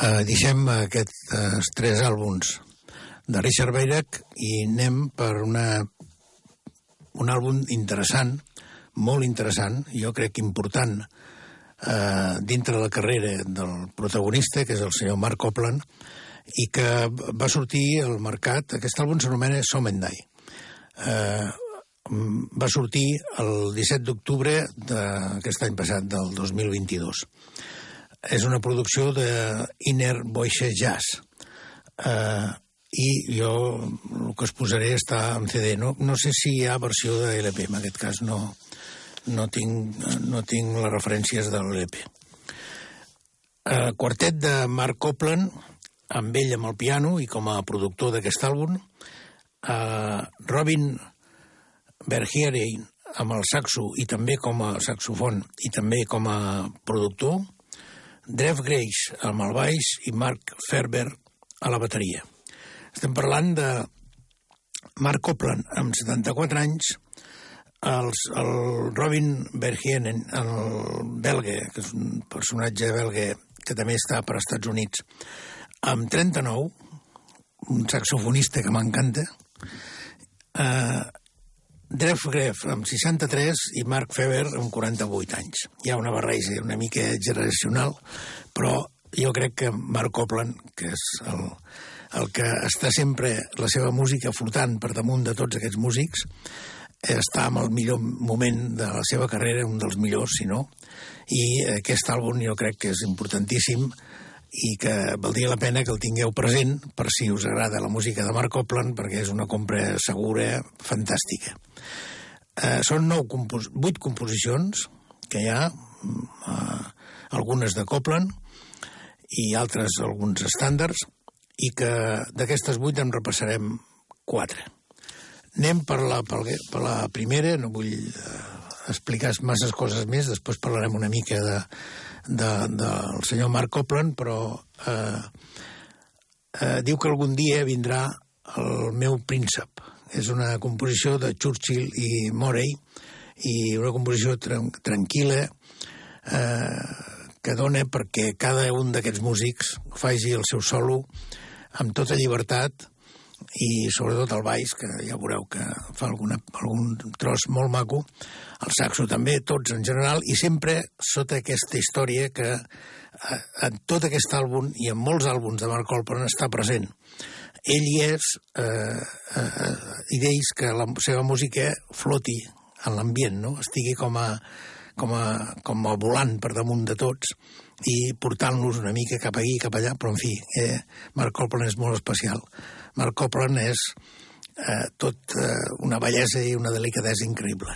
Eh, deixem aquests eh, tres àlbums de Richard Bayrack i anem per una, un àlbum interessant, molt interessant, jo crec important, eh, dintre la carrera del protagonista, que és el senyor Mark Copland, i que va sortir al mercat, aquest àlbum s'anomena Somendai. Eh, va sortir el 17 d'octubre d'aquest any passat, del 2022 és una producció de Inner Voice Jazz. Uh, I jo el que es posaré està en CD. No, no sé si hi ha versió de LP, en aquest cas no, no, tinc, no tinc les referències de l'LP. Uh, quartet de Mark Copland, amb ell amb el piano i com a productor d'aquest àlbum. Uh, Robin Bergierein amb el saxo i també com a saxofon i també com a productor Drev Grace el baix i Mark Ferber a la bateria. Estem parlant de Mark Copland, amb 74 anys, els, el Robin Bergienen, el belga, que és un personatge belga que també està per als Estats Units, amb 39, un saxofonista que m'encanta, eh, Drev Greff amb 63 i Mark Feber amb 48 anys. Hi ha una barreja una mica generacional, però jo crec que Mark Copland, que és el, el que està sempre la seva música flotant per damunt de tots aquests músics, està en el millor moment de la seva carrera, un dels millors, si no, i aquest àlbum jo crec que és importantíssim i que valdria la pena que el tingueu present per si us agrada la música de Mark Copland, perquè és una compra segura, fantàstica. Eh, són nou compos vuit composicions que hi ha, eh, algunes de Copland i altres alguns estàndards, i que d'aquestes vuit en repassarem quatre. Anem per la, per la primera, no vull eh, explicar masses coses més, després parlarem una mica de, del de, de senyor Mark Copland, però eh, eh, diu que algun dia vindrà el meu príncep. És una composició de Churchill i Morey, i una composició tran tranquil·la eh, que dona perquè cada un d'aquests músics faci el seu solo amb tota llibertat i sobretot el baix, que ja veureu que fa alguna, algun tros molt maco, el saxo també, tots en general, i sempre sota aquesta història que eh, en tot aquest àlbum i en molts àlbums de Mark Colpern està present. Ell hi és eh, eh, i d'ells que la seva música floti en l'ambient, no? estigui com a, com, a, com a volant per damunt de tots i portant-los una mica cap aquí, cap allà, però en fi, eh, Mark Colpern és molt especial. Mark Copland és eh, tot eh, una bellesa i una delicadesa increïble.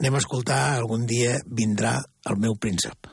Anem a escoltar, algun dia vindrà el meu príncep.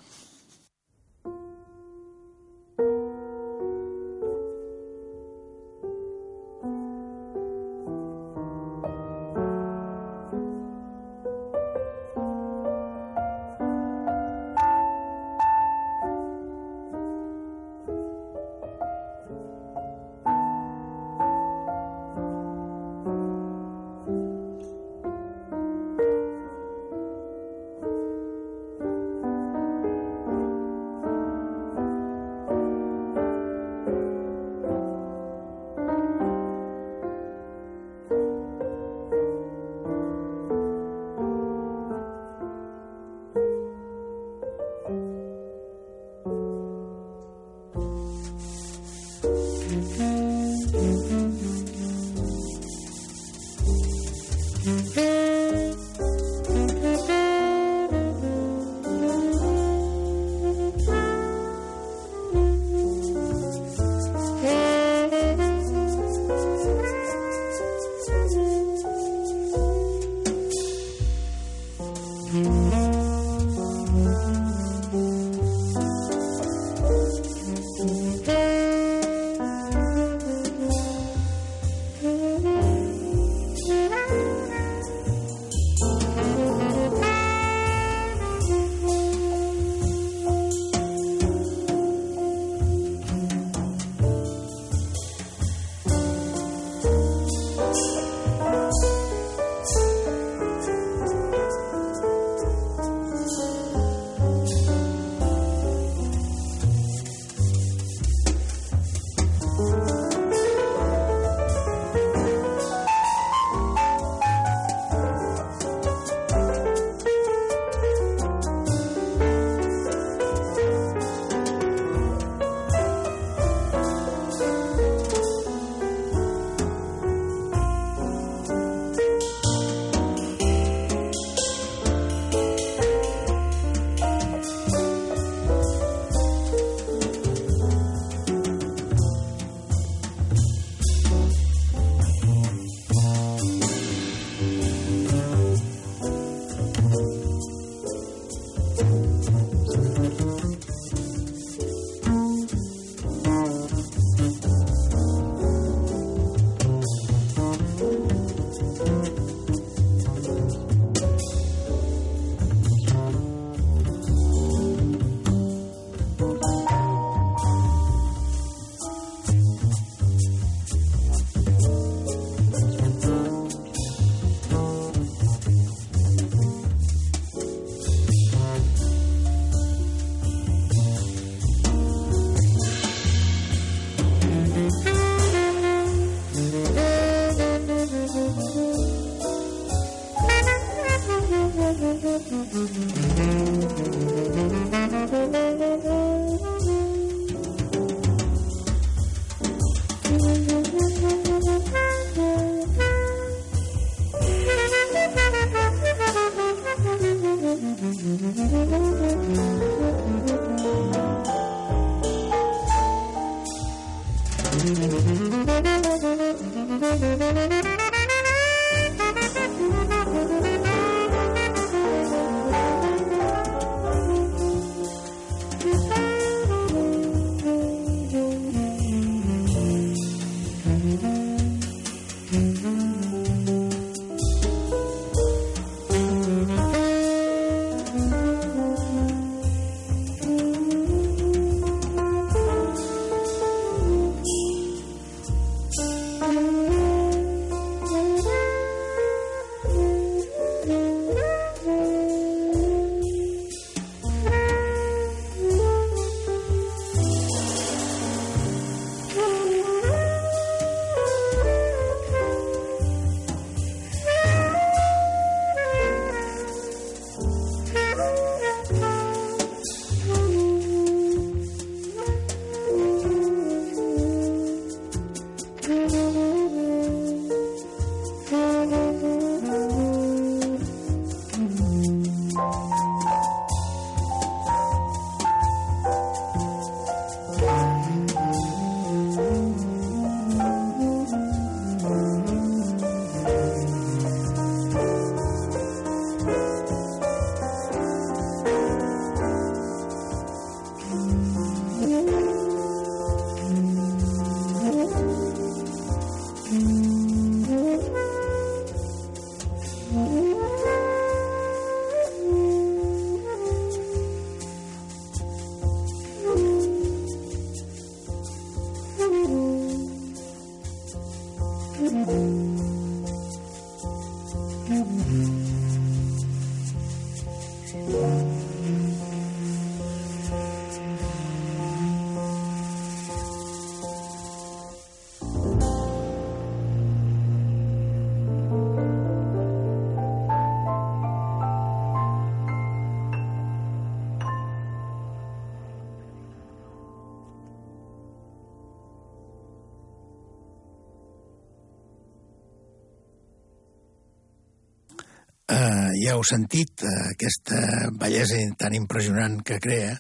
Ja heu sentit eh, aquesta bellesa tan impressionant que crea,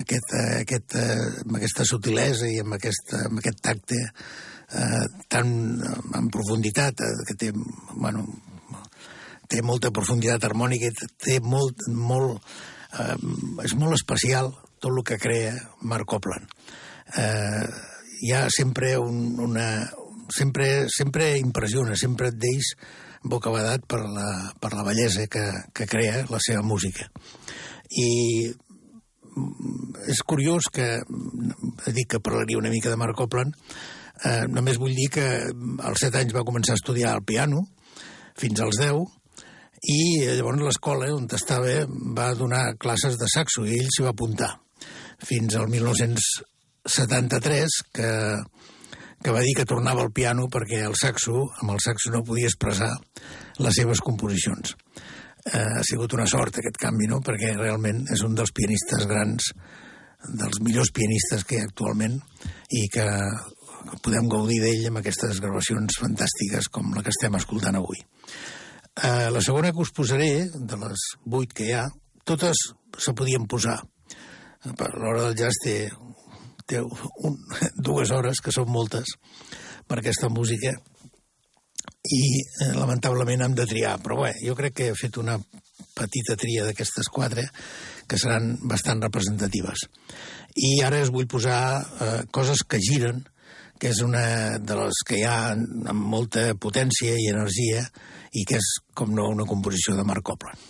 aquest, eh, aquest, eh, amb aquesta sutilesa i amb, aquesta, amb aquest tacte eh, tan en profunditat, eh, que té, bueno, té molta profunditat harmònica, té molt, molt, eh, és molt especial tot el que crea Marc Copland. Eh, hi ha sempre un, una... Sempre, sempre impressiona, sempre et deix bocabadat per la, per la bellesa que, que crea la seva música. I és curiós que, dic que parlaria una mica de Marc Copland, eh, només vull dir que als 7 anys va començar a estudiar el piano, fins als 10, i llavors l'escola on estava va donar classes de saxo i ell s'hi va apuntar fins al 1973 que que va dir que tornava al piano perquè el saxo, amb el saxo no podia expressar les seves composicions. Eh, ha sigut una sort aquest canvi, no?, perquè realment és un dels pianistes grans, dels millors pianistes que hi ha actualment i que podem gaudir d'ell amb aquestes gravacions fantàstiques com la que estem escoltant avui. Eh, la segona que us posaré, de les vuit que hi ha, totes se podien posar. Per l'hora del jazz té té un, dues hores, que són moltes, per aquesta música, i eh, lamentablement hem de triar. Però bé, jo crec que he fet una petita tria d'aquestes quatre que seran bastant representatives. I ara us vull posar eh, coses que giren, que és una de les que hi ha amb molta potència i energia i que és, com no, una composició de Marc Copland.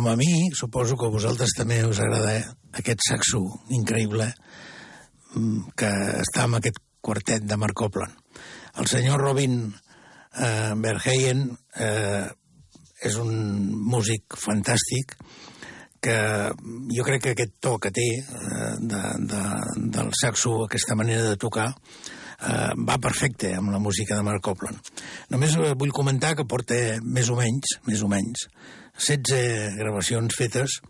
Com a mi, suposo que a vosaltres també us agrada aquest saxo increïble mm, que està en aquest quartet de Mark Copland. El senyor Robin eh, Verheyen eh, és un músic fantàstic que jo crec que aquest to que té eh, de, de, del saxo, aquesta manera de tocar, eh, va perfecte amb la música de Mark Copland. Només vull comentar que porta més o menys, més o menys, 16 gravacions fetes.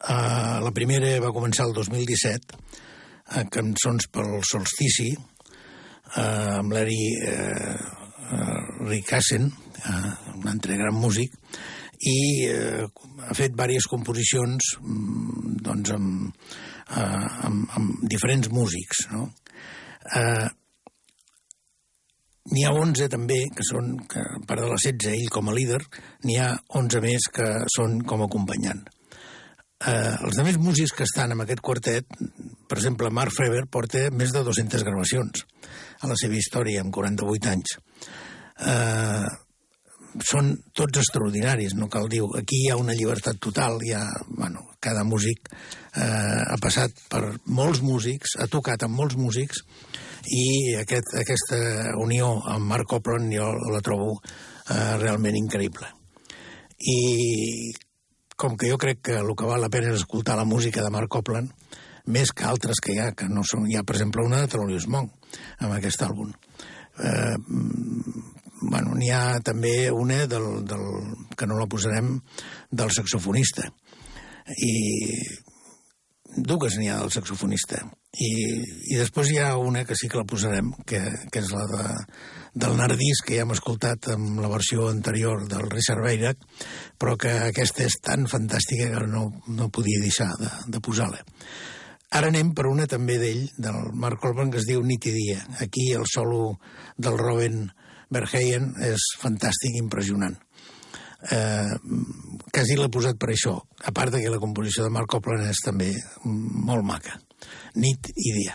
Uh, la primera va començar el 2017, uh, cançons pel solstici, uh, amb l'Eri uh, Rikassen, uh, un altre gran músic, i uh, ha fet diverses composicions um, doncs amb, uh, amb, amb diferents músics. No? Uh, N'hi ha 11 també, que són, que, a part de les 16, ell com a líder, n'hi ha 11 més que són com a acompanyant. Eh, els altres músics que estan en aquest quartet, per exemple, Mark Freber porta més de 200 gravacions a la seva història, amb 48 anys. Eh, són tots extraordinaris, no cal dir Aquí hi ha una llibertat total, hi ha, bueno, cada músic eh, ha passat per molts músics, ha tocat amb molts músics, i aquest, aquesta unió amb Mark Copland jo la trobo eh, realment increïble. I com que jo crec que el que val la pena és escoltar la música de Mark Copland, més que altres que hi ha, que no són... Hi ha, per exemple, una de Thelonious Monk, amb aquest àlbum. Eh, bueno, n'hi ha també una del, del, que no la posarem, del saxofonista. I dues n'hi ha del saxofonista. I, I després hi ha una que sí que la posarem, que, que és la de, del Nardís, que ja hem escoltat amb la versió anterior del Richard Beirac, però que aquesta és tan fantàstica que no, no podia deixar de, de posar-la. Ara anem per una també d'ell, del Mark Colban, que es diu Nit i dia. Aquí el solo del Robin Verheyen és fantàstic, impressionant eh, quasi l'he posat per això, a part que la composició de Marc Copland és també molt maca. Nit i dia.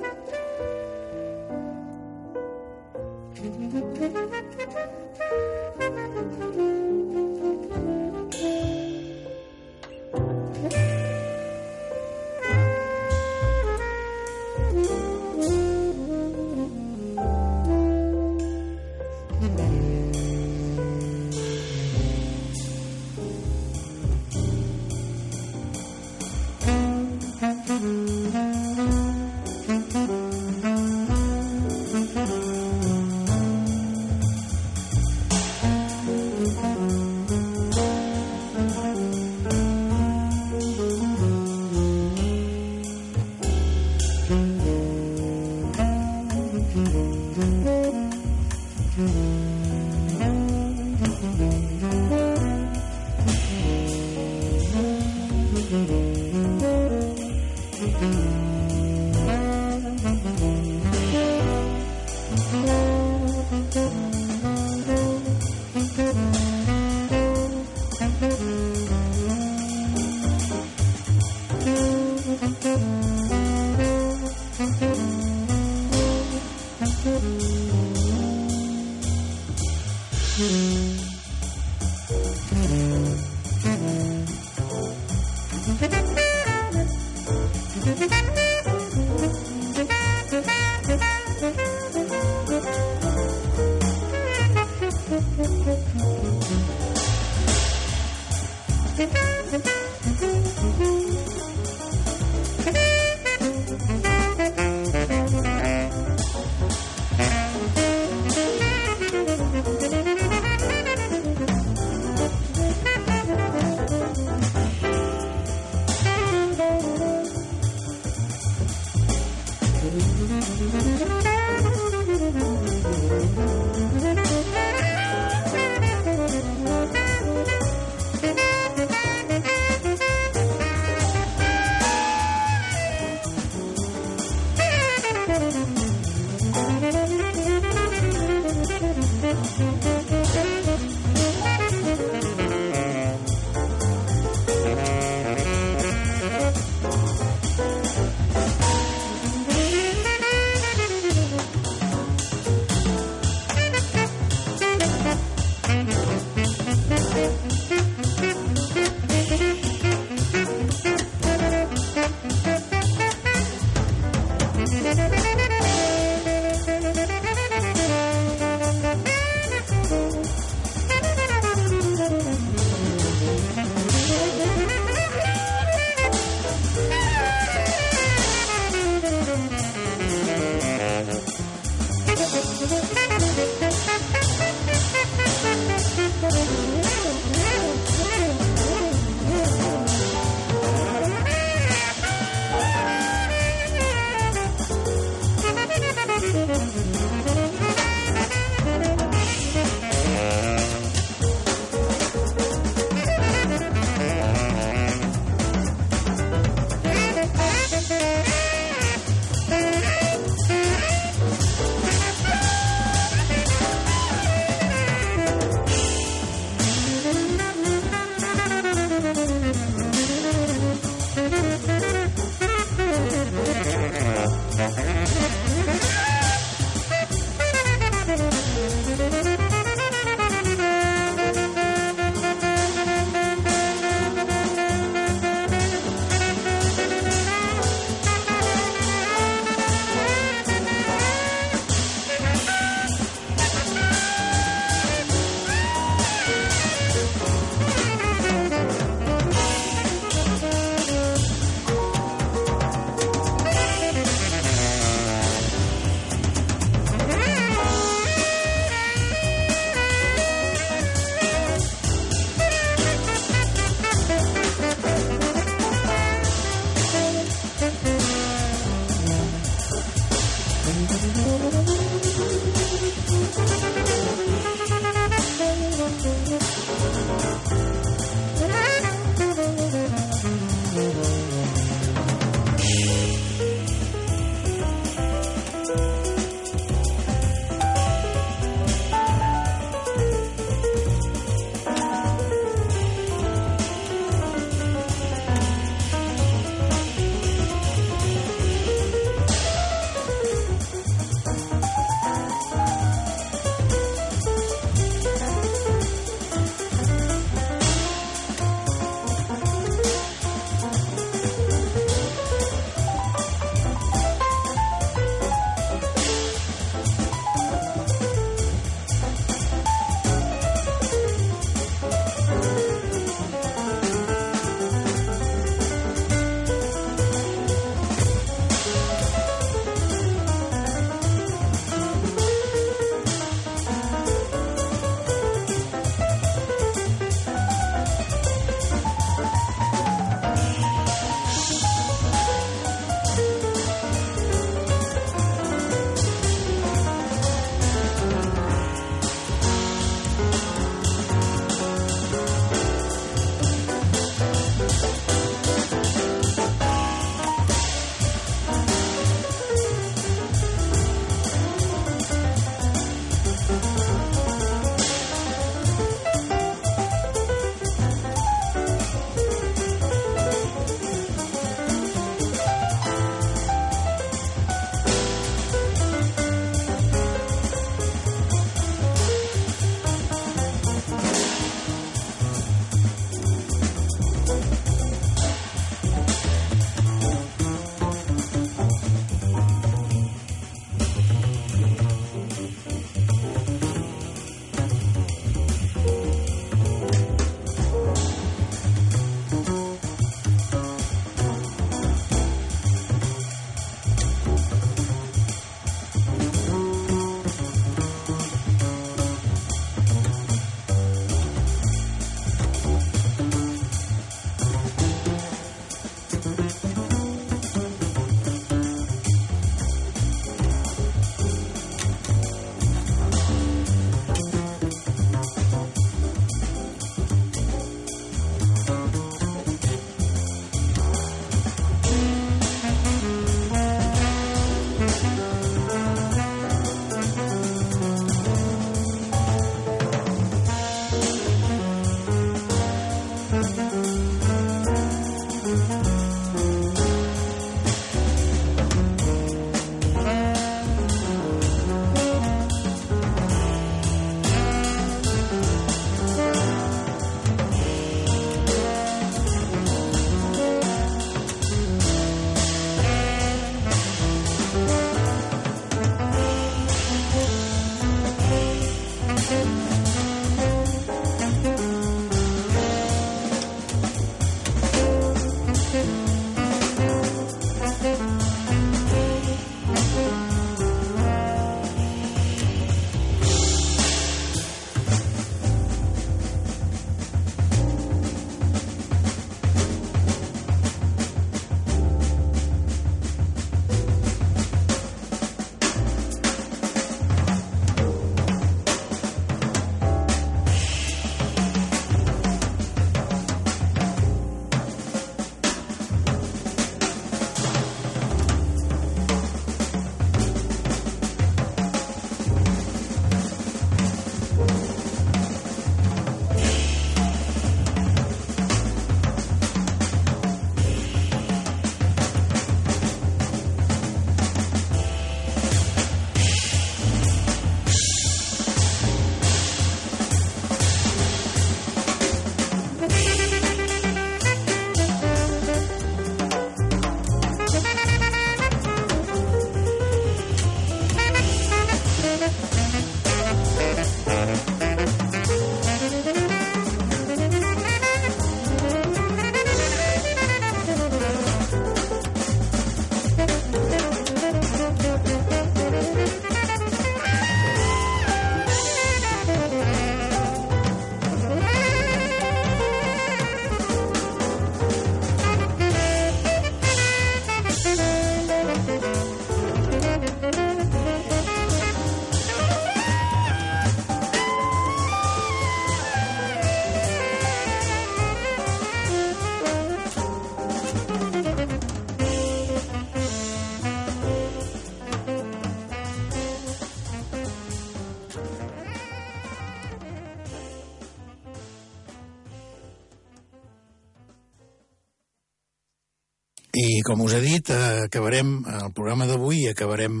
I com us he dit, eh, acabarem el programa d'avui acabarem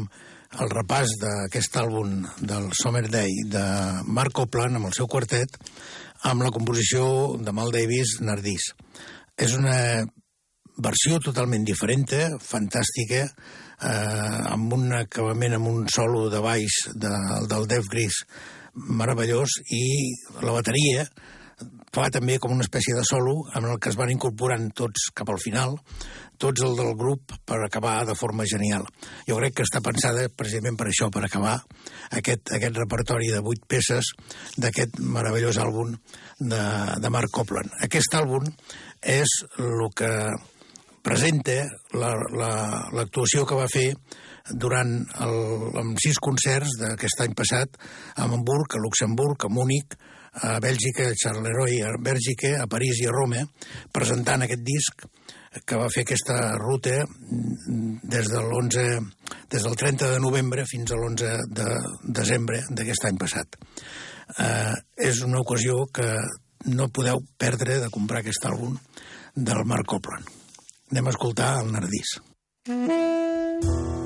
el repàs d'aquest àlbum del Summer Day de Mark Copland amb el seu quartet amb la composició de Mal Davis Nardís. És una versió totalment diferent, fantàstica, eh, amb un acabament, amb un solo de baix de, del Def Gris meravellós i la bateria fa també com una espècie de solo en el que es van incorporant tots cap al final, tots el del grup per acabar de forma genial. Jo crec que està pensada precisament per això, per acabar aquest, aquest repertori de vuit peces d'aquest meravellós àlbum de, de Mark Copland. Aquest àlbum és el que presenta l'actuació la, la, que va fer durant el, amb sis concerts d'aquest any passat a Hamburg, a Luxemburg, a Múnich, a Bèlgica, a Charleroi, a Bèlgica, a París i a Roma, presentant aquest disc que va fer aquesta ruta des, de 11, des del 30 de novembre fins a l'11 de desembre d'aquest any passat. Eh, és una ocasió que no podeu perdre de comprar aquest àlbum del Marc Copland. Anem a escoltar el Nardís. Mm -hmm.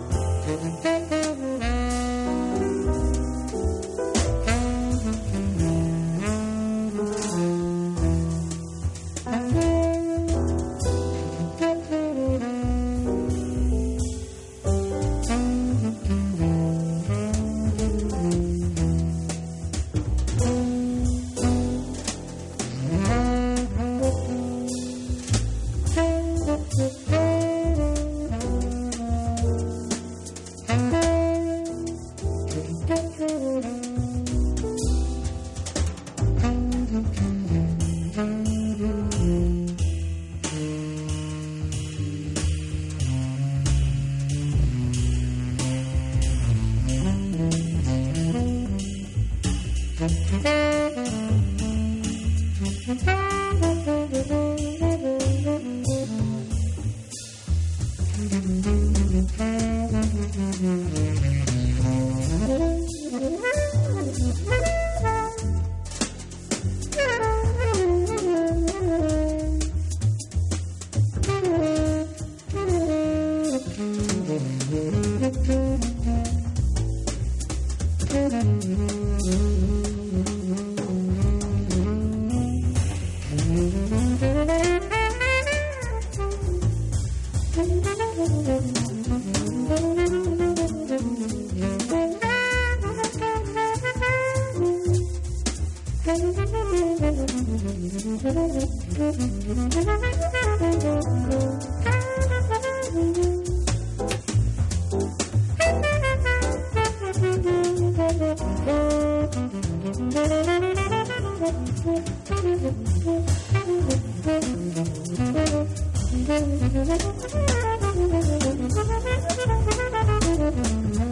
Thank you.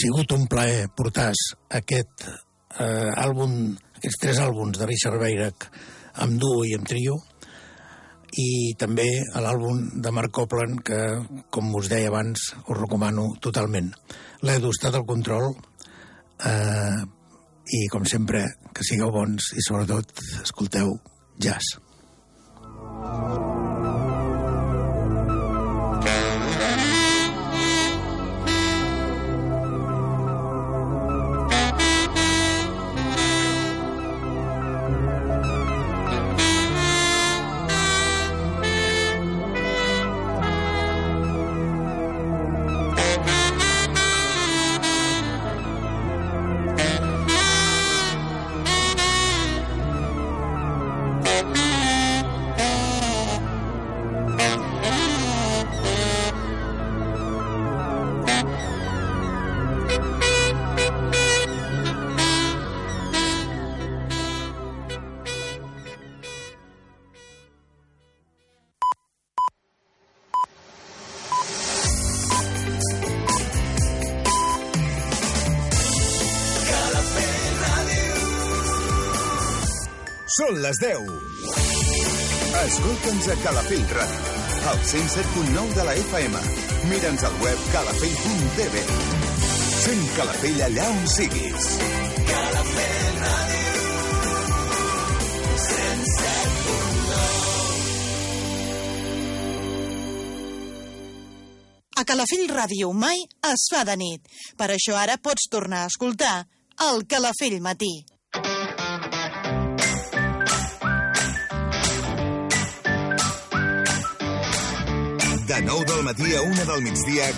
Sigut un plaer portar aquest eh, àlbum, aquests tres àlbums de Richard Beirach amb duo i amb trio i també l'àlbum de Mark Copland que, com us deia abans, us recomano totalment. L'Edu està del control eh, i, com sempre, que sigueu bons i, sobretot, escolteu jazz. Són
les 10. Escolta'ns a Calafell Ràdio, al 107.9 de la FM. Mira'ns al web calafell.tv. Sent Calafell allà on siguis. Calafell Ràdio. 107.9
A Calafell Ràdio mai es fa de nit. Per això ara pots tornar a escoltar el Calafell Matí.
De 9 del matí a 1 del migdia,